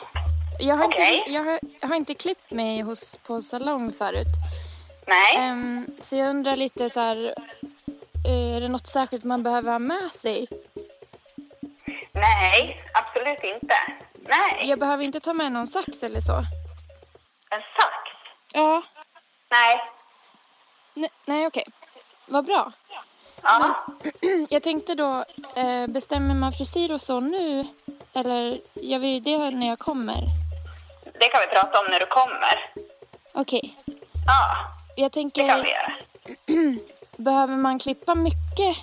Jag har, Okej. inte, jag har, jag har inte klippt mig hos, på salong förut. Nej. Ehm, så jag undrar lite så här, eh, är det något särskilt man behöver ha med sig? Nej, absolut inte. Nej. Jag behöver inte ta med någon sax eller så. En sax? Ja. Nej. Ne- nej, okej. Vad bra. Ja. Jag tänkte då, eh, bestämmer man frisyr och så nu? Eller gör vi det när jag kommer? Det kan vi prata om när du kommer. Okej. Ja, Jag det kan vi tänker, göra. behöver man klippa mycket?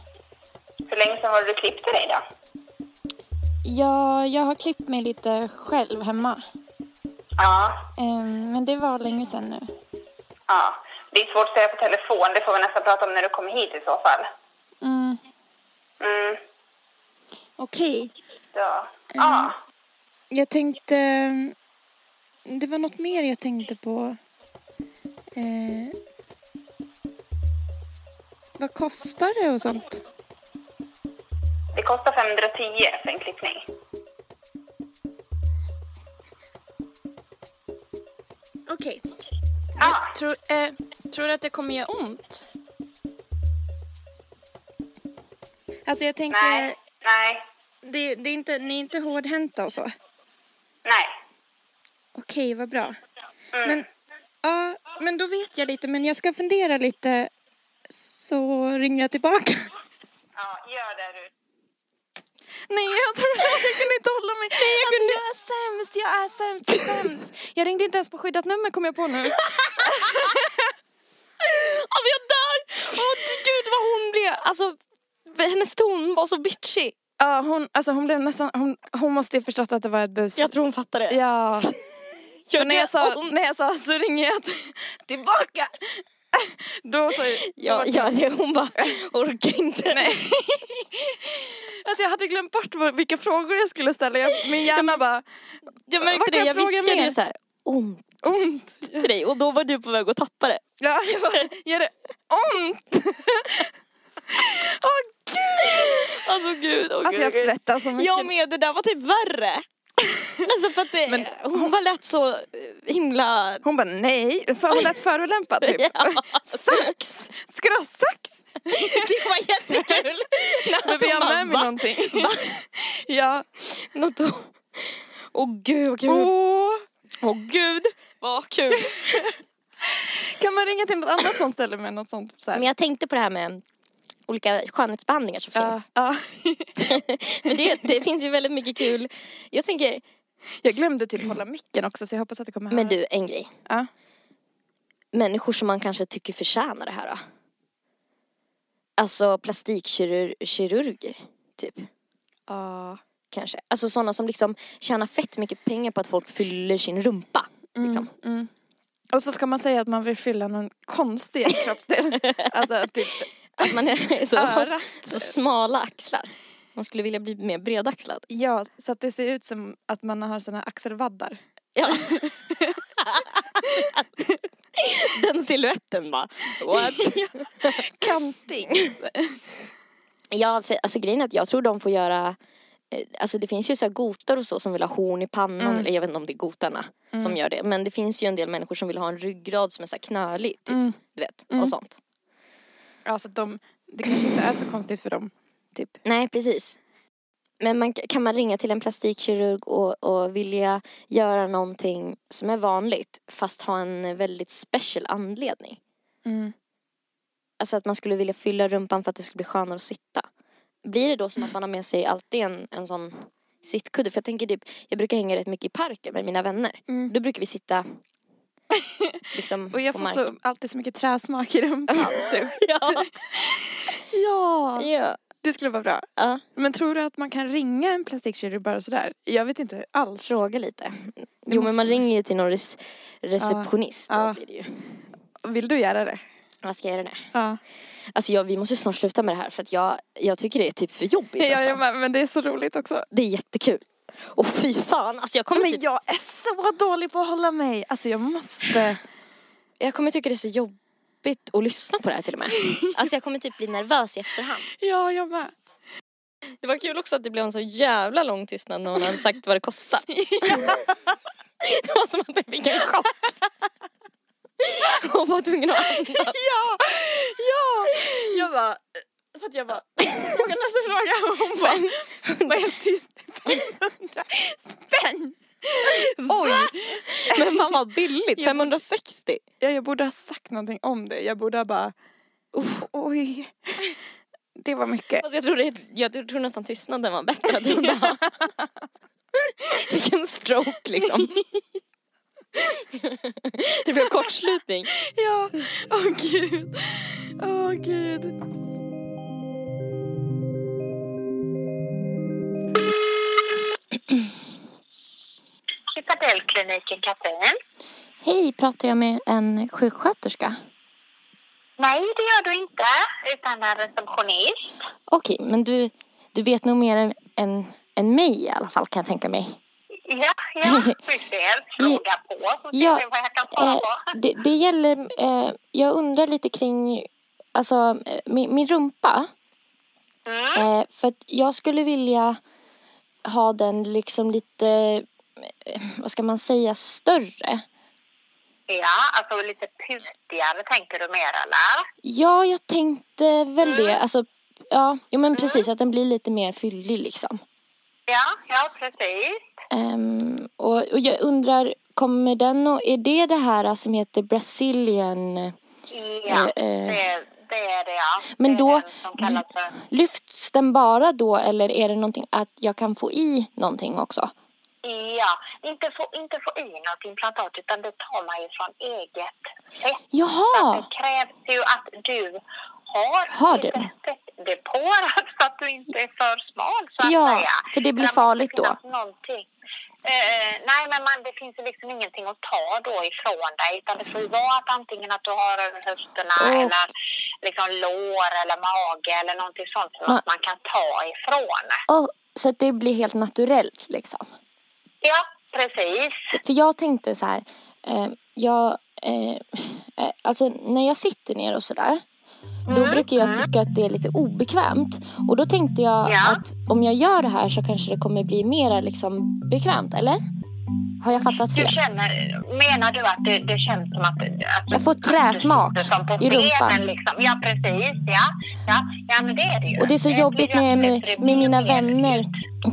Hur länge sedan var det du klippte dig då? Ja, jag har klippt mig lite själv hemma. Ja. Ehm, men det var länge sedan nu. Ja. Det är svårt att säga på telefon. Det får vi nästan prata om när du kommer hit i så fall. Mm, Mm. Okej. Ja. Ja. Jag tänkte... Det var något mer jag tänkte på. Eh, vad kostar det och sånt? Det kostar 510 för en klippning. Okej. Ja. Tror, eh, tror du att det kommer göra ont? Alltså jag tänker, Nej, nej, det, det är inte, ni är inte hårdhänta och så. nej. Okej, vad bra. Mm. Men, ja, men då vet jag lite, men jag ska fundera lite så ringer jag tillbaka. Ja, gör det du. Nej, alltså, jag kunde inte hålla mig. Nej, jag, kunde... jag är sämst, jag är sämst, jag är sämst. Jag ringde inte ens på skyddat nummer kom jag på nu. Alltså jag dör! Åh gud vad hon blev, alltså hennes ton var så bitchy. Ja, hon, alltså, hon blev nästan, hon, hon måste ju förstått att det var ett bus. Jag tror hon fattade det. Ja. När jag, sa, när jag sa så ringer jag tillbaka. Då sa Ja, ja, det- hon bara orkar inte. Nej. Alltså jag hade glömt bort vilka frågor jag skulle ställa. Jag, min hjärna bara, Jag märkte det, jag jag viskade mer? ju såhär ont ont. till dig och då var du på väg att tappa det. Ja, jag bara, gör det ont? Åh gud! Alltså gud, åh, Alltså jag svettas så mycket. Jag med, det där var typ värre. alltså för att det, Men- hon var lätt så eh, himla... Hon bara nej, för hon lät förolämpad typ. Ja. Sax! Ska du ha sax? Det var jättekul. Behöver jag med mig någonting? Ja. Något. Åh gud vad kul. Åh. Åh gud vad kul. Kan man ringa till något annat som ställer med något sånt? Så här? Men jag tänkte på det här med olika skönhetsbehandlingar som ja, finns. ja. Men det, det finns ju väldigt mycket kul. Jag tänker, Jag glömde typ hålla micken också så jag hoppas att det kommer men höras. du en grej. Ja. Människor som man kanske tycker förtjänar det här då. Alltså plastikkirurger, typ. Ja. Kanske. Alltså sådana som liksom tjänar fett mycket pengar på att folk fyller sin rumpa. Liksom. Mm, mm. Och så ska man säga att man vill fylla någon konstig kroppsdel. alltså typ Att man är så, så smala axlar. Man skulle vilja bli mer bredaxlad. Ja, så att det ser ut som att man har såna axelvaddar. Ja. Den siluetten bara, what? Kanting. Ja, för, alltså grejen är att jag tror de får göra eh, Alltså det finns ju så här gotar och så som vill ha horn i pannan, Mm. eller jag vet inte om det är gotarna som gör det. Men det finns ju en del människor som vill ha en ryggrad som är så här knölig, typ. Mm. Du vet, Mm. och sånt. Ja, så att de, det kanske inte är så konstigt för dem. Typ. Nej, precis. Men man, kan man ringa till en plastikkirurg och, och vilja göra någonting som är vanligt fast ha en väldigt special anledning? Mm. Alltså att man skulle vilja fylla rumpan för att det skulle bli skönare att sitta. Blir det då som att man har med sig alltid en, en sån sittkudde? För jag tänker typ, jag brukar hänga rätt mycket i parken med mina vänner. Mm. Då brukar vi sitta liksom Och jag får så, alltid så mycket träsmak i rumpan. typ. Ja. ja, ja. det skulle vara bra. ja, Men tror du att man kan ringa en plastikkirurg bara sådär? Jag vet inte alls. fråga lite. Det Jo men måste man vi. ringer ju till någon res- receptionist. Ja. Då blir det ju. Vill du göra det? Vad ska jag göra nu? Ja. Alltså jag, vi måste snart sluta med det här för att jag, jag tycker det är typ för jobbigt. Ja, alltså. med, men det är så roligt också. Det är jättekul. Och fy fan, alltså jag kommer, Men typ, jag är så dålig på att hålla mig. Alltså jag måste. jag kommer tycka det är så jobbigt att lyssna på det här till och med. Alltså jag kommer typ bli nervös i efterhand. Ja, jag med. Det var kul också att det blev en så jävla lång tystnad när hon hade sagt vad det kostade. Det var som att jag fick en chock. Hon var tvungen att andas. Ja, ja. Jag bara, för att jag bara, fråga nästa fråga. Hon bara, var helt tyst. 500 spänn. Oj! Men fan vad billigt, 560. Ja, jag borde ha sagt någonting om det. Jag borde ha bara, oj. Det var mycket. Alltså jag, tror det, jag tror nästan tystnaden var bättre. Jag tror det. Vilken stroke liksom. Det blev kortslutning. Ja, åh gud. Åh gud. Cypadellkliniken Katrin. Hej, pratar jag med en sjuksköterska? Nej, det gör du inte, utan en receptionist. Okej, men du, du vet nog mer än, än, än mig i alla fall kan jag tänka mig. Ja, ja, precis. Fråga på så Ja, vi vad jag kan svara Eh, på. det, det gäller, eh, jag undrar lite kring, alltså eh, min, min rumpa. Mm. Eh, för att jag skulle vilja ha den liksom lite, eh, vad ska man säga, större. Ja, alltså lite putigare tänker du mer eller? Ja, jag tänkte väl det. Alltså ja, jo men precis att den blir lite mer fyllig liksom. Ja, ja precis. Ehm, och, och jag undrar, kommer den och, är det det här som heter Brazilian? Ja, eh. det, det är det ja. Men det då- för Lyfts den bara då eller är det någonting att jag kan få i någonting också? Ja, inte få, inte få i något implantat utan det tar man ju från eget fett. Så Jaha! att det krävs ju att du har, Har du? fettdepåer så att du inte är för smal så att Ja, säga. för det blir måste farligt då. Någonting. Eh, nej, men man, det finns ju liksom ingenting att ta då ifrån dig utan det får ju vara att antingen att du har över höfterna Och- eller liksom lår eller mage eller någonting sånt som Ma- att man kan ta ifrån. Oh, så att det blir helt naturellt liksom? Ja, precis. För jag tänkte så här, eh, jag, eh, eh, alltså när jag sitter ner och sådär, då brukar jag tycka att det är lite obekvämt. Och då tänkte jag Ja. att om jag gör det här så kanske det kommer bli mer liksom bekvämt, eller? Har jag fattat Du fel? känner, menar du att det, det känns som att... att Jag får du träsmak i rumpan. Liksom. Ja, precis. Ja. Ja, ja, men det är det ju. Och det är så blir jobbigt när jag är det med, med mina vänner.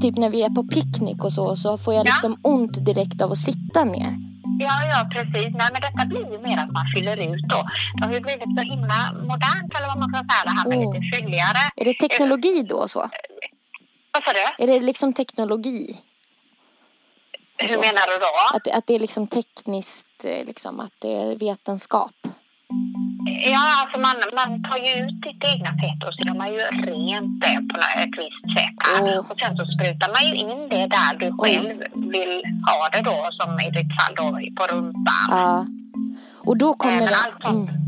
Typ när vi är på picknick och så, så får jag Ja. liksom ont direkt av att sitta ner. Ja, ja, precis. Nej, men detta blir ju mer att man fyller ut då. Det har ju blivit så himla modernt, eller vad man ska säga, det här med Åh. lite fylligare. Är det teknologi då så? Vad sa du? Är det liksom teknologi? Hur menar du då? Att, att det är liksom tekniskt, eh, liksom, att det är vetenskap? Ja, alltså man, man tar ju ut ditt egna fett och så gör man ju rent det på ett visst sätt. Åh. Och sen så sprutar man ju in det där du själv vill ha det då, som i ditt fall då på rumpan. Ja. Och då kommer men det... allt sånt. Mm.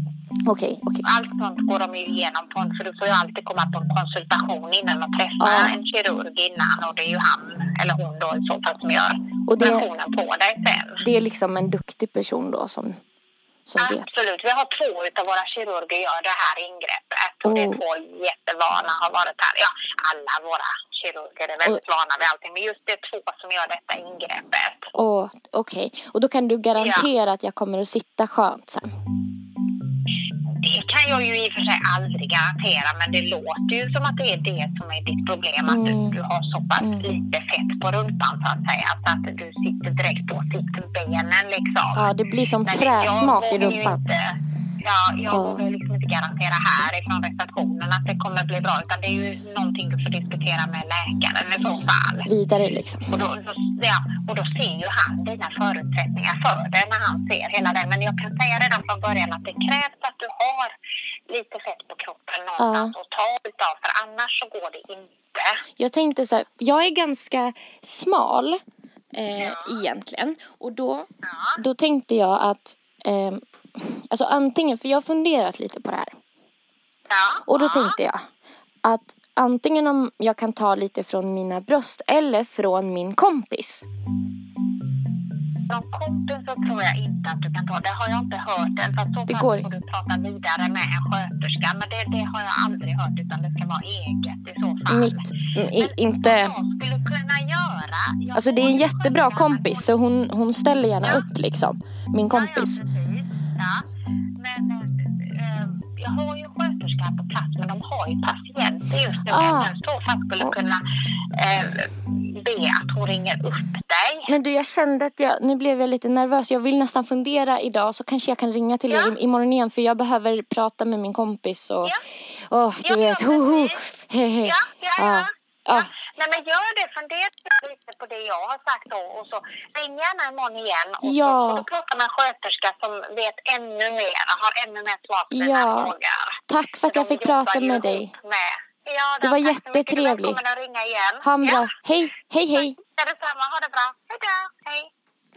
Okej, okej. Allt sånt går de ju igenom på en, för du får ju alltid komma på en konsultation innan och träffa Ja. en kirurg innan och det är ju han eller hon då i så fall som gör Och det- operationen på dig sen. Det är liksom en duktig person då som. Absolut, vi har två utav våra kirurger gör det här ingreppet och det är Oh. två jättevana har varit här. Ja, alla våra kirurger är väldigt vana vid allting men just det är två som gör detta ingreppet. Okej, och då kan du garantera att jag kommer att sitta skönt sen? Det kan jag ju i och för sig aldrig garantera men det låter ju som att det är det som är ditt problem att du, Mm. du har så pass Mm. lite fett på rumpan så att säga så att du sitter direkt på sittbenen liksom. Ja, det blir som träsmak i rumpan. Inte, ja, jag Ja. vågar inte garantera härifrån receptionen att det kommer bli bra utan det är ju någonting du får diskutera med läkaren i så fall. Vidare liksom. Och då, då, ja, och då ser ju han dina förutsättningar för det när han ser hela det. Men jag kan säga redan från början att det krävs att du har lite fett på kroppen någonstans att ta utav för annars så går det inte. Jag tänkte så här, jag är ganska smal eh, egentligen. Och då, då tänkte jag att, eh, alltså antingen, för jag har funderat lite på det här. Ja, Och då tänkte jag att antingen om jag kan ta lite från mina bröst eller från min kompis. Från kompis så tror jag inte att du kan ta. Det har jag inte hört än. För så Det går får du prata vidare med en sköterska. Men det, det har jag aldrig hört utan det ska vara eget i så fall. Mitt, i, Men inte... jag skulle kunna göra. jag Alltså det är en jättebra kompis så hon, hon ställer gärna Ja. upp liksom. Min kompis. Ja, ja, Ja. Men eh, jag har ju sköterska här på plats men de har ju patienter just nu. Ah. Jag så fall skulle kunna eh, be att hon ringer upp dig. Men du jag kände att jag, nu blev jag lite nervös. Jag vill nästan fundera idag så kanske jag kan ringa till Ja. er imorgon igen för jag behöver prata med min kompis och... Ja. Åh, du Ja, vet. Ho, ho. ja, ja. Ja. Ja. Nej men gör det, fundera lite på det jag har sagt då och så ring gärna imorgon igen och Ja. så får du prata med en sköterska som vet ännu mer, har ännu mer svar på dina Ja. frågor. Tack för att jag fick prata med dig. Med. Ja, Det var jättetrevligt. Välkommen att ringa igen. Ha en bra... Ja. Hej, hej, hej. Ja, detsamma. Ha det bra. Hej då. Hej.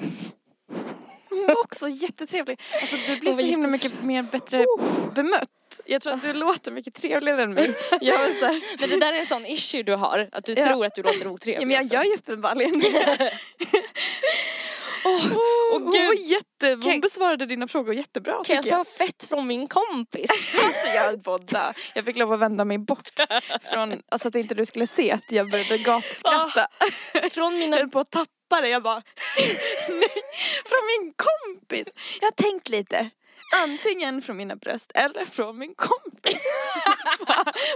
Hon var också jättetrevlig. Alltså du blir så himla mycket mer bättre bemött. Jag tror att du låter mycket trevligare än mig. Jag var så här, Men det där är en sån issue du har, att du Ja. tror att du låter ja, otrevlig. men jag också. gör ju uppenbarligen det. Hon var jätte... Hon besvarade dina frågor jättebra Kan jag tycker ta fett från min kompis? Alltså jag dö. Jag fick lov att vända mig bort från, alltså att inte du skulle se att jag började gapskratta. Från Jag mina... höll på att tappa det. Jag bara, från min kompis. Jag har tänkt lite. Antingen från mina bröst eller från min kompis.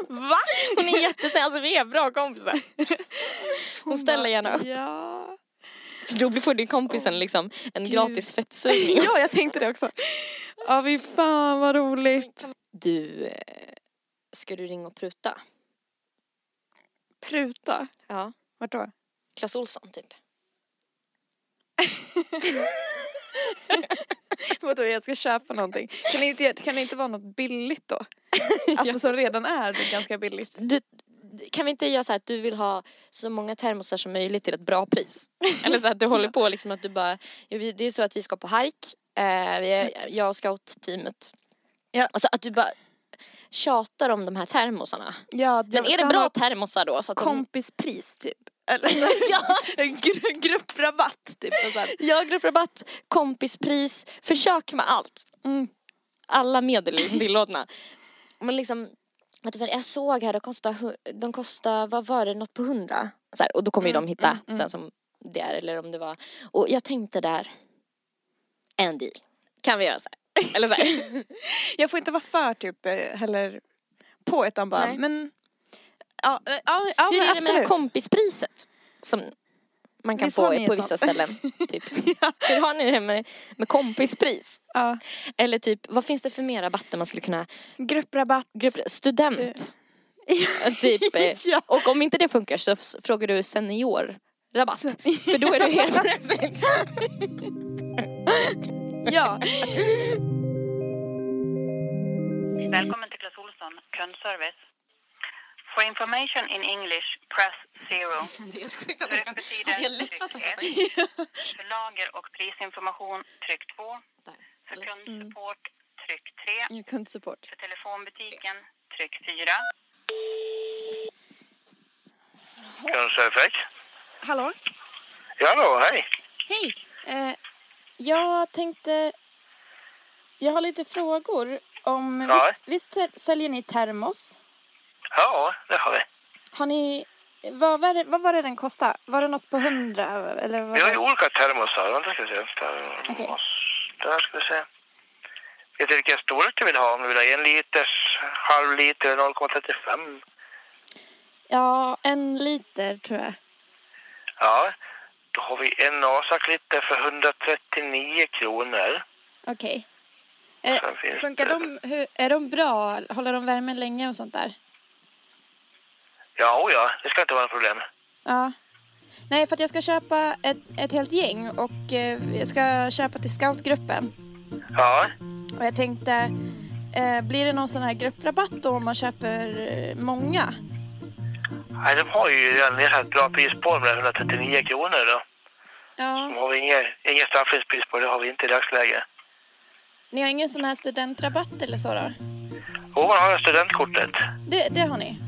Va? Hon är jättesnäll, alltså vi är bra kompisar. Hon ställer gärna upp. Ja. För då får din kompisen liksom en Gud. gratis fettsugning. ja, jag tänkte det också. Ja, fy fan vad roligt. Du, eh, ska du ringa och pruta? Pruta. Ja. Vart då? Clas Ohlson typ. Vadå, jag ska köpa någonting. Kan det inte, kan det inte vara något billigt då? Alltså som redan är ganska billigt. Du, kan vi inte göra så här att du vill ha så många termosar som möjligt till ett bra pris? Eller så att du håller på liksom att du bara, ja, det är så att vi ska på hike, eh, vi är, jag och scoutteamet. Ja. Och så att du bara tjatar om de här termosarna. Ja, Men är det bra termosar då? Så att kompispris typ? Eller ja, en gru- grupprabatt typ. Och så här. ja, grupprabatt, kompispris, försök med allt. Mm. Alla medel är liksom tillåtna. Men liksom, jag såg här, de kostar, hu- de kostar, vad var det, något på hundra? Så här, och då kommer ju Mm, de hitta mm, mm. den som det är, eller om det var. Och jag tänkte där, en deal. Kan vi göra så här? Eller så här. Jag får inte vara för typ eh, heller på utan bara, Nej. men ja, eh, ja, ja Hur är det med det här absolut. kompispriset? Som man kan få på vissa sånt? ställen. Typ. Hur har ni det med, med kompispris? ja. Eller typ, vad finns det för mer rabatter man skulle kunna Grupprabatt. Grupp, student. typ. eh, Ja. Och om inte det funkar så frågar du seniorrabatt. För då är du helt plötsligt... ja. Välkommen till Clas Ohlson, kundservice. For information in English, press zero. För öppettider, tryck ett. För lager och prisinformation, tryck två. För kundsupport, tryck tre. Kundsupport. För telefonbutiken, tryck fyra. Kundservice. Hallå? Ja, hallå, hej. Hej! Eh, jag tänkte... Jag har lite frågor om... Ja. Visst, visst säl- säljer ni termos? Ja, det har vi. Har ni... Vad var, det, vad var det den kostade? Var det något på hundra? Eller vad Vi har ju var- olika termosar. Vänta ska vi se. Termos. Okej. Där ska vi se. Vet du vilken storlek du vill ha? Om du vill ha en liters, halv liter eller 0,35? Ja, en liter tror jag. Ja, då har vi en Nasak-liter för 139 kronor. Okej. Eh, Sen finns funkar det- de... Hur, är de bra? Håller de värmen länge och sånt där? Ja, oh ja, det ska inte vara något problem. Ja. Nej, för att jag ska köpa ett, ett helt gäng och eh, jag ska köpa till scoutgruppen. Ja, Och jag tänkte, eh, blir det någon sån här grupprabatt då om man köper eh, många? Nej, de har ju redan nedsatt bra pris på dem, där, 139 kronor då. Ja. De har vi inget, inget på, det har vi inte i dagsläget. Ni har ingen sån här studentrabatt eller så då? Jo, man har studentkortet. Det, det har ni?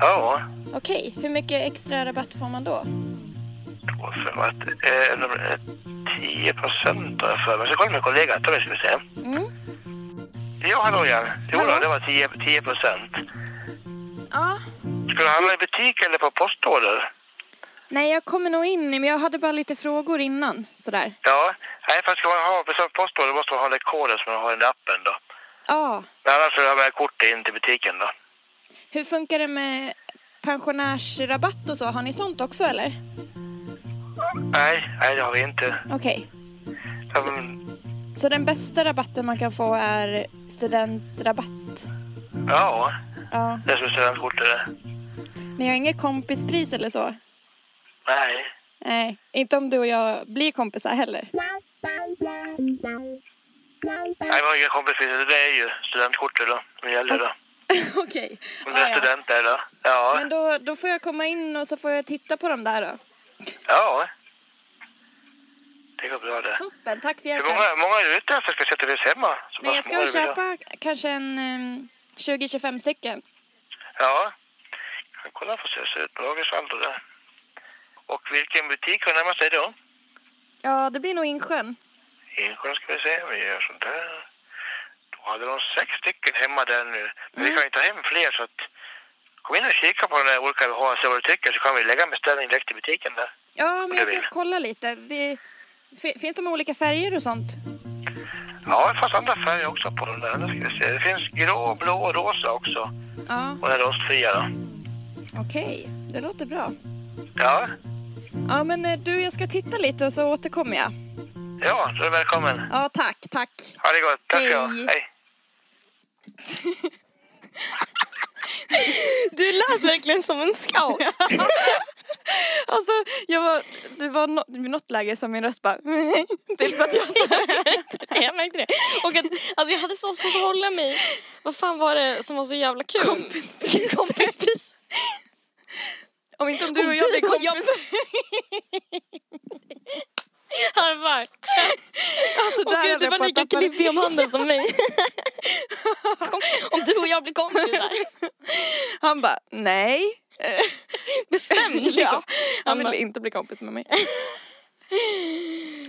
Ja, Okej, hur mycket extra rabatt får man då? då för att eh, nummer- eh, 10 procent har jag för mig. Så kolla med kollega, ta det ska vi se. Mm. Ja, hallå ja. Jo då, det var 10 10 procent. Ja. Ska du handla i butik eller på postorder? Nej, jag kommer nog in men jag hade bara lite frågor innan. Sådär. Ja, nej, för ska man ha postorder måste man ha den koden som man har i appen då. Ja. Men annars får du ha med kortet in till butiken då. Hur funkar det med pensionärsrabatt och så? Har ni sånt också eller? Nej, nej det har vi inte. Okej. Ja, men- Så den bästa rabatten man kan få är studentrabatt? Ja, Ja. det är som studentkortet det. Ni har inget kompispris eller så? Nej. Nej, inte om du och jag blir kompisar heller. Nej, vi har inga kompisar. Det är ju studentkortet då. Det gäller då. Okej. Om du Ah, är ja. student där då. Ja. Men då, då får jag komma in och så får jag titta på dem där då. Ja. Det går bra det. Toppen, tack för Hur hjälpen. många, många är ute efter? Ska sätta dig hemma? Så Nej, jag ska väl köpa kanske en ehm, 20-25 stycken. Ja. Jag kan kolla på hur det ser ut på Lagersaldo där. Och vilken butik har närmast dig då? Ja, det blir nog Insjön. Insjön ska vi se. Vi gör sånt där. Hade de sex stycken hemma där nu. Men vi kan ju ta hem fler så att... Kom in och kika på de där olika vi har och se vad du tycker så kan vi lägga en beställning direkt i butiken där. Ja, men du jag ska kolla lite. Vi, fi- finns de olika färger och sånt? Ja, det fanns andra färger också på de där. Ska se. Det finns grå, blå och rosa också. Ja, Och den rostfria då. okej. Det låter bra. Ja, Ja, men eh, du, jag ska titta lite och så återkommer jag. ja, då är du välkommen. Ja, tack, tack. Ha det gott. Tack. Hej. Hej. Du lät verkligen som en scout. Alltså, jag var, det var vid något läge som min röst bara... typ att jag jag märkte det. Och att, alltså jag hade så svårt att hålla mig. Vad fan var det som var så jävla kul? Kompispris. Kompispris. Om inte om du och jag blir kompisar. Five. Alltså, Åh där gud, du var lika klibbig om handen som mig. Kom, om du och jag blir kompisar. Han bara, nej. Bestäm liksom. Ja, han ville inte bli kompis med mig.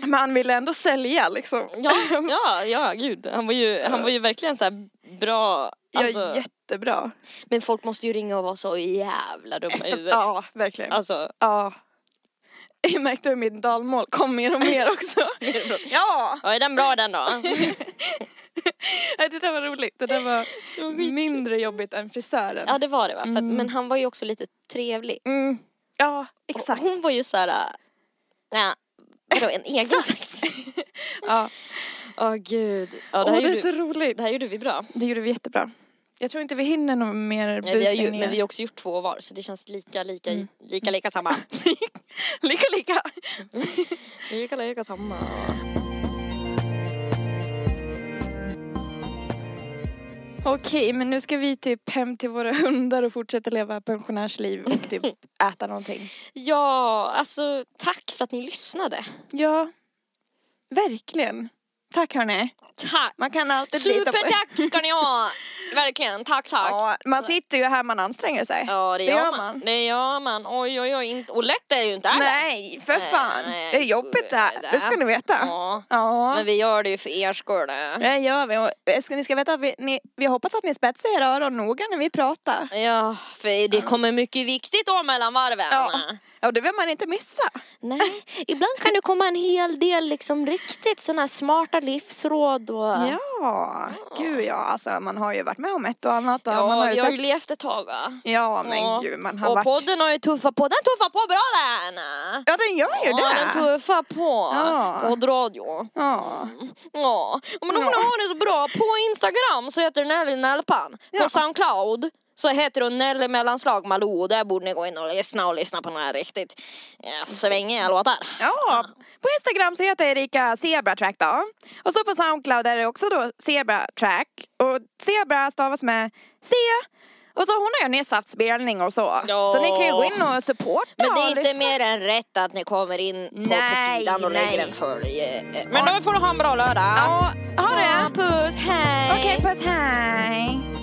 Men han ville ändå sälja liksom. Ja, ja, ja, gud. Han var ju, han var ju verkligen så här bra. Alltså, ja, jättebra. men folk måste ju ringa och vara så jävla dumma i huvudet. ja, verkligen. Alltså, Ja. Jag märkte hur mitt dalmål kom mer och mer också. ja! ja, är den bra den då? Nej, Det där var roligt. Det där var mindre jobbigt än frisören. Ja, det var det va? Att, Mm. Men han var ju också lite trevlig. Mm. Ja, Och exakt. Hon var ju så här... äh, Ja, vadå, en egen sax? Ja. Åh gud. Ja, det, här det är så roligt. det här gjorde vi bra. Det gjorde vi jättebra. Jag tror inte vi hinner något mer Nej, vi har ju, busringningar. men vi har också gjort två var så det känns lika, lika, Mm. lika, lika samma. Lika, lika. lika, lika samma. Okej, men nu ska vi typ hem till våra hundar och fortsätta leva pensionärsliv och typ äta någonting. Ja, alltså tack för att ni lyssnade. Ja, verkligen. Tack hörni. Tack! Man kan alltid lita på Supertack ska ni ha! Verkligen, tack tack. Ja, man sitter ju här, man anstränger sig. Ja, det, Det gör, gör man. man. Det gör man. Oj, oj, oj. Inte, och lätt är ju inte heller. Nej, för fan. Nej, Det är jobbigt det här. Det ska ni veta. Ja. Ja. Men vi gör det ju för er skull. det. Gör vi. Och eh, ska, ni ska veta att vi, ni, vi hoppas att ni spetsar era öron noga när vi pratar. Ja, för det kommer mycket viktigt då mellan varven. Ja. Ja, det vill man inte missa. Nej, ibland kan det komma en hel del liksom riktigt sådana smarta livsråd och... Ja, gud ja. Alltså man har ju varit med om ett och annat. Och Ja, man har ju vi har sagt, ju levt ett tag va? ja men Ja. gud, man har Och varit... podden har ju tuffat på, den tuffar på bra den! Ja, den gör ju Ja, det. den tuffar på. Ja. Poddradio. Ja. Ja, men om Ja. ni har det så bra, på Instagram så heter Nelly Nellpan. På Ja. Soundcloud så heter hon Nelly mellanslag Malou. Där borde ni gå in och lyssna och lyssna på några riktigt ja, svängiga låtar. Ja, på Instagram så heter Erika Zebra Track då. Och så på Soundcloud är det också då Zebra Track. Och Zebra stavas med C. Och så hon har ju nyss haft spelning och så. Ja. Så ni kan ju gå in och supporta Men det är och inte mer än rätt att ni kommer in på, på Nej, sidan och nej. lägger en följ. Men då får du ha en bra lördag. Ja, ha det. Ja, puss, hej! Okej, puss hej.